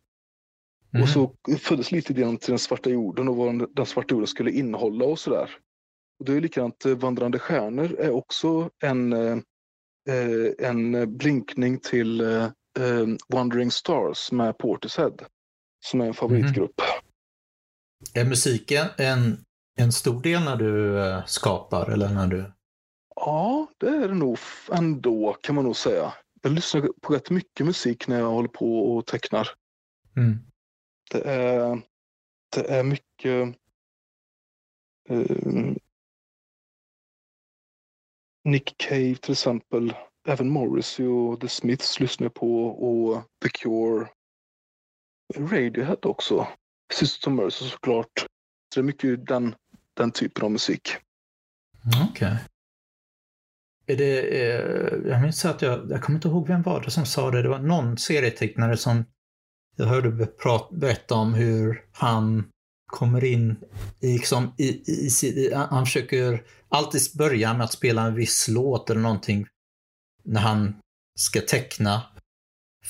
Mm. Och så föddes lite idén till den svarta jorden och vad den svarta jorden skulle innehålla och sådär. Och det är likadant, Vandrande stjärnor är också en Eh, en blinkning till eh, eh, Wandering Stars med Portishead som är en favoritgrupp. Mm. Är musiken en, en stor del när du skapar eller när du? Ja, det är det nog ändå kan man nog säga. Jag lyssnar på rätt mycket musik när jag håller på och tecknar. Mm. Det, är, det är mycket Nick Cave till exempel. Även Morrissey och The Smiths lyssnar jag på och The Cure. Radiohead också. Sisters of Mercy såklart. Så det är mycket den, den typen av musik. Mm, okej. Okay. Är det, eh, jag minns att jag, jag kommer inte ihåg vem var det som sa det. Det var någon serietecknare som jag hörde berätta om hur han kommer in i, liksom, i, i, i, han försöker alltid börja med att spela en viss låt eller någonting när han ska teckna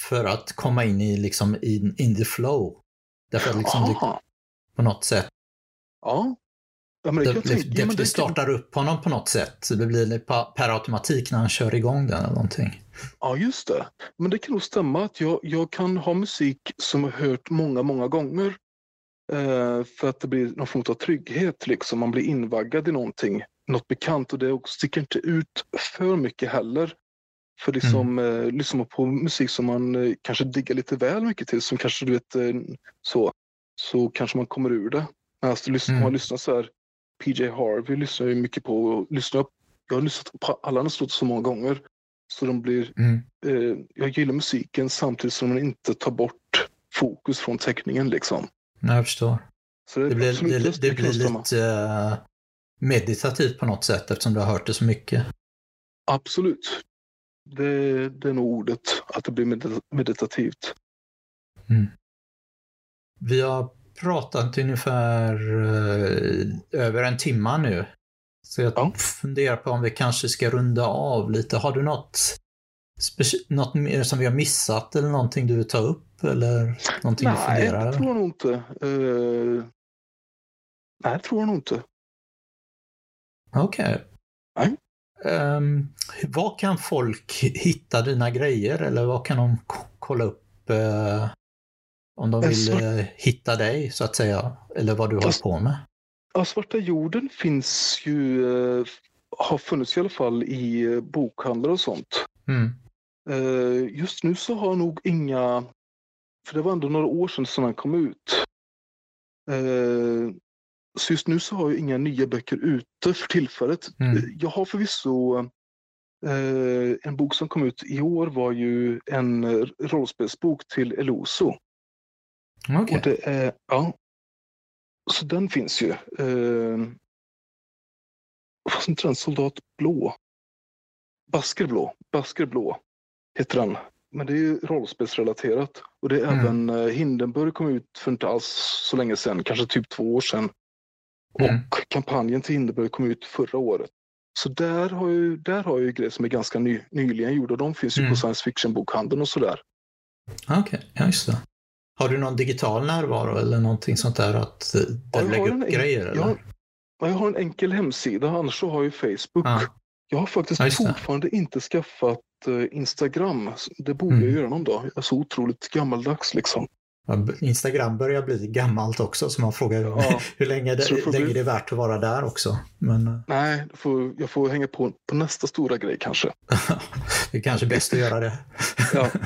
för att komma in i liksom in, in the flow. Därför att liksom det, på något sätt Ja. ja det, det, tänka, det, ja, det, det startar upp honom på något sätt. Det blir per automatik när han kör igång den eller någonting. Ja, just det. Men det kan nog stämma att jag, jag kan ha musik som jag hört många, många gånger för att det blir någon form av trygghet. Liksom. Man blir invaggad i någonting, något bekant och det sticker inte ut för mycket heller. För liksom, mm. eh, lyssnar på musik som man eh, kanske diggar lite väl mycket till, som kanske du vet eh, så, så kanske man kommer ur det. Alltså, lyssnar, mm. man lyssnar så här, PJ Harvey lyssnar jag mycket på. Och lyssnar, jag har lyssnat på alla hans låtar så många gånger. Så de blir, mm. eh, jag gillar musiken samtidigt som den inte tar bort fokus från teckningen. Liksom. Nej, jag förstår. Så det, det blir, det, det blir lite uh, meditativt på något sätt eftersom du har hört det så mycket. Absolut. Det, det är nog ordet, att det blir meditativt. Mm. Vi har pratat ungefär uh, över en timme nu. Så jag ja. funderar på om vi kanske ska runda av lite. Har du något, något mer som vi har missat eller någonting du vill ta upp? Eller någonting nej, du funderar? Nej, tror jag nog inte. Uh, nej, tror jag nog inte. Okej. Okay. Um, var kan folk hitta dina grejer eller vad kan de kolla upp uh, om de vill uh, hitta dig så att säga? Eller vad du håller på med? Ja, Svarta jorden finns ju, har funnits i alla fall i bokhandlar och sånt. Mm. Just nu så har jag nog inga för det var ändå några år sedan som den kom ut. Eh, så just nu så har jag inga nya böcker ute för tillfället. Mm. Jag har förvisso eh, en bok som kom ut i år var ju en rollspelsbok till Eloso. Okay. Och det är, ja, så den finns ju. Eh, fast inte den Soldat Blå? Basker Blå. Heter den. Men det är ju rollspelsrelaterat. Och det är mm. även eh, Hindenburg kom ut för inte alls så länge sedan, kanske typ två år sedan. Mm. Och kampanjen till Hindenburg kom ut förra året. Så där har ju, där har jag ju grejer som är ganska ny, nyligen gjorda. De finns ju mm. på science fiction-bokhandeln och sådär. Okej, okay. ja just det. Har du någon digital närvaro eller någonting sånt där att ja, lägga upp en, grejer? Eller? Jag, jag har en enkel hemsida, annars så har jag Facebook. Ja. Jag har faktiskt ja, fortfarande inte skaffat uh, Instagram. Det borde mm. jag göra någon dag. Jag är så otroligt gammaldags liksom. Instagram börjar bli gammalt också så man frågar ja, hur länge det, länge bli... det är värt att vara där också. Men... Eh, Nej, får, jag får hänga på på nästa stora grej kanske. det är kanske bäst att göra det. ja.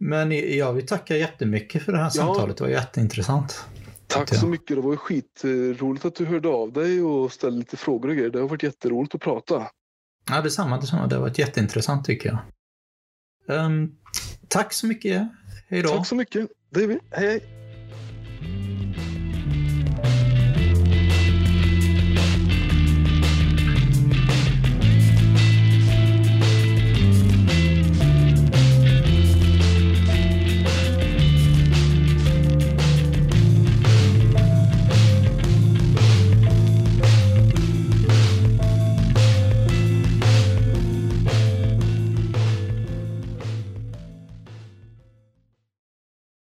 Men jag vill tacka jättemycket för det här samtalet. Det var jätteintressant. Tack så mycket. Det var skitroligt att du hörde av dig och ställde lite frågor och grejer. Det har varit jätteroligt att prata. Ja, detsamma. detsamma. Det har varit jätteintressant tycker jag. Um, tack så mycket. Hej då. Tack så mycket. Det är vi. Hej, hej.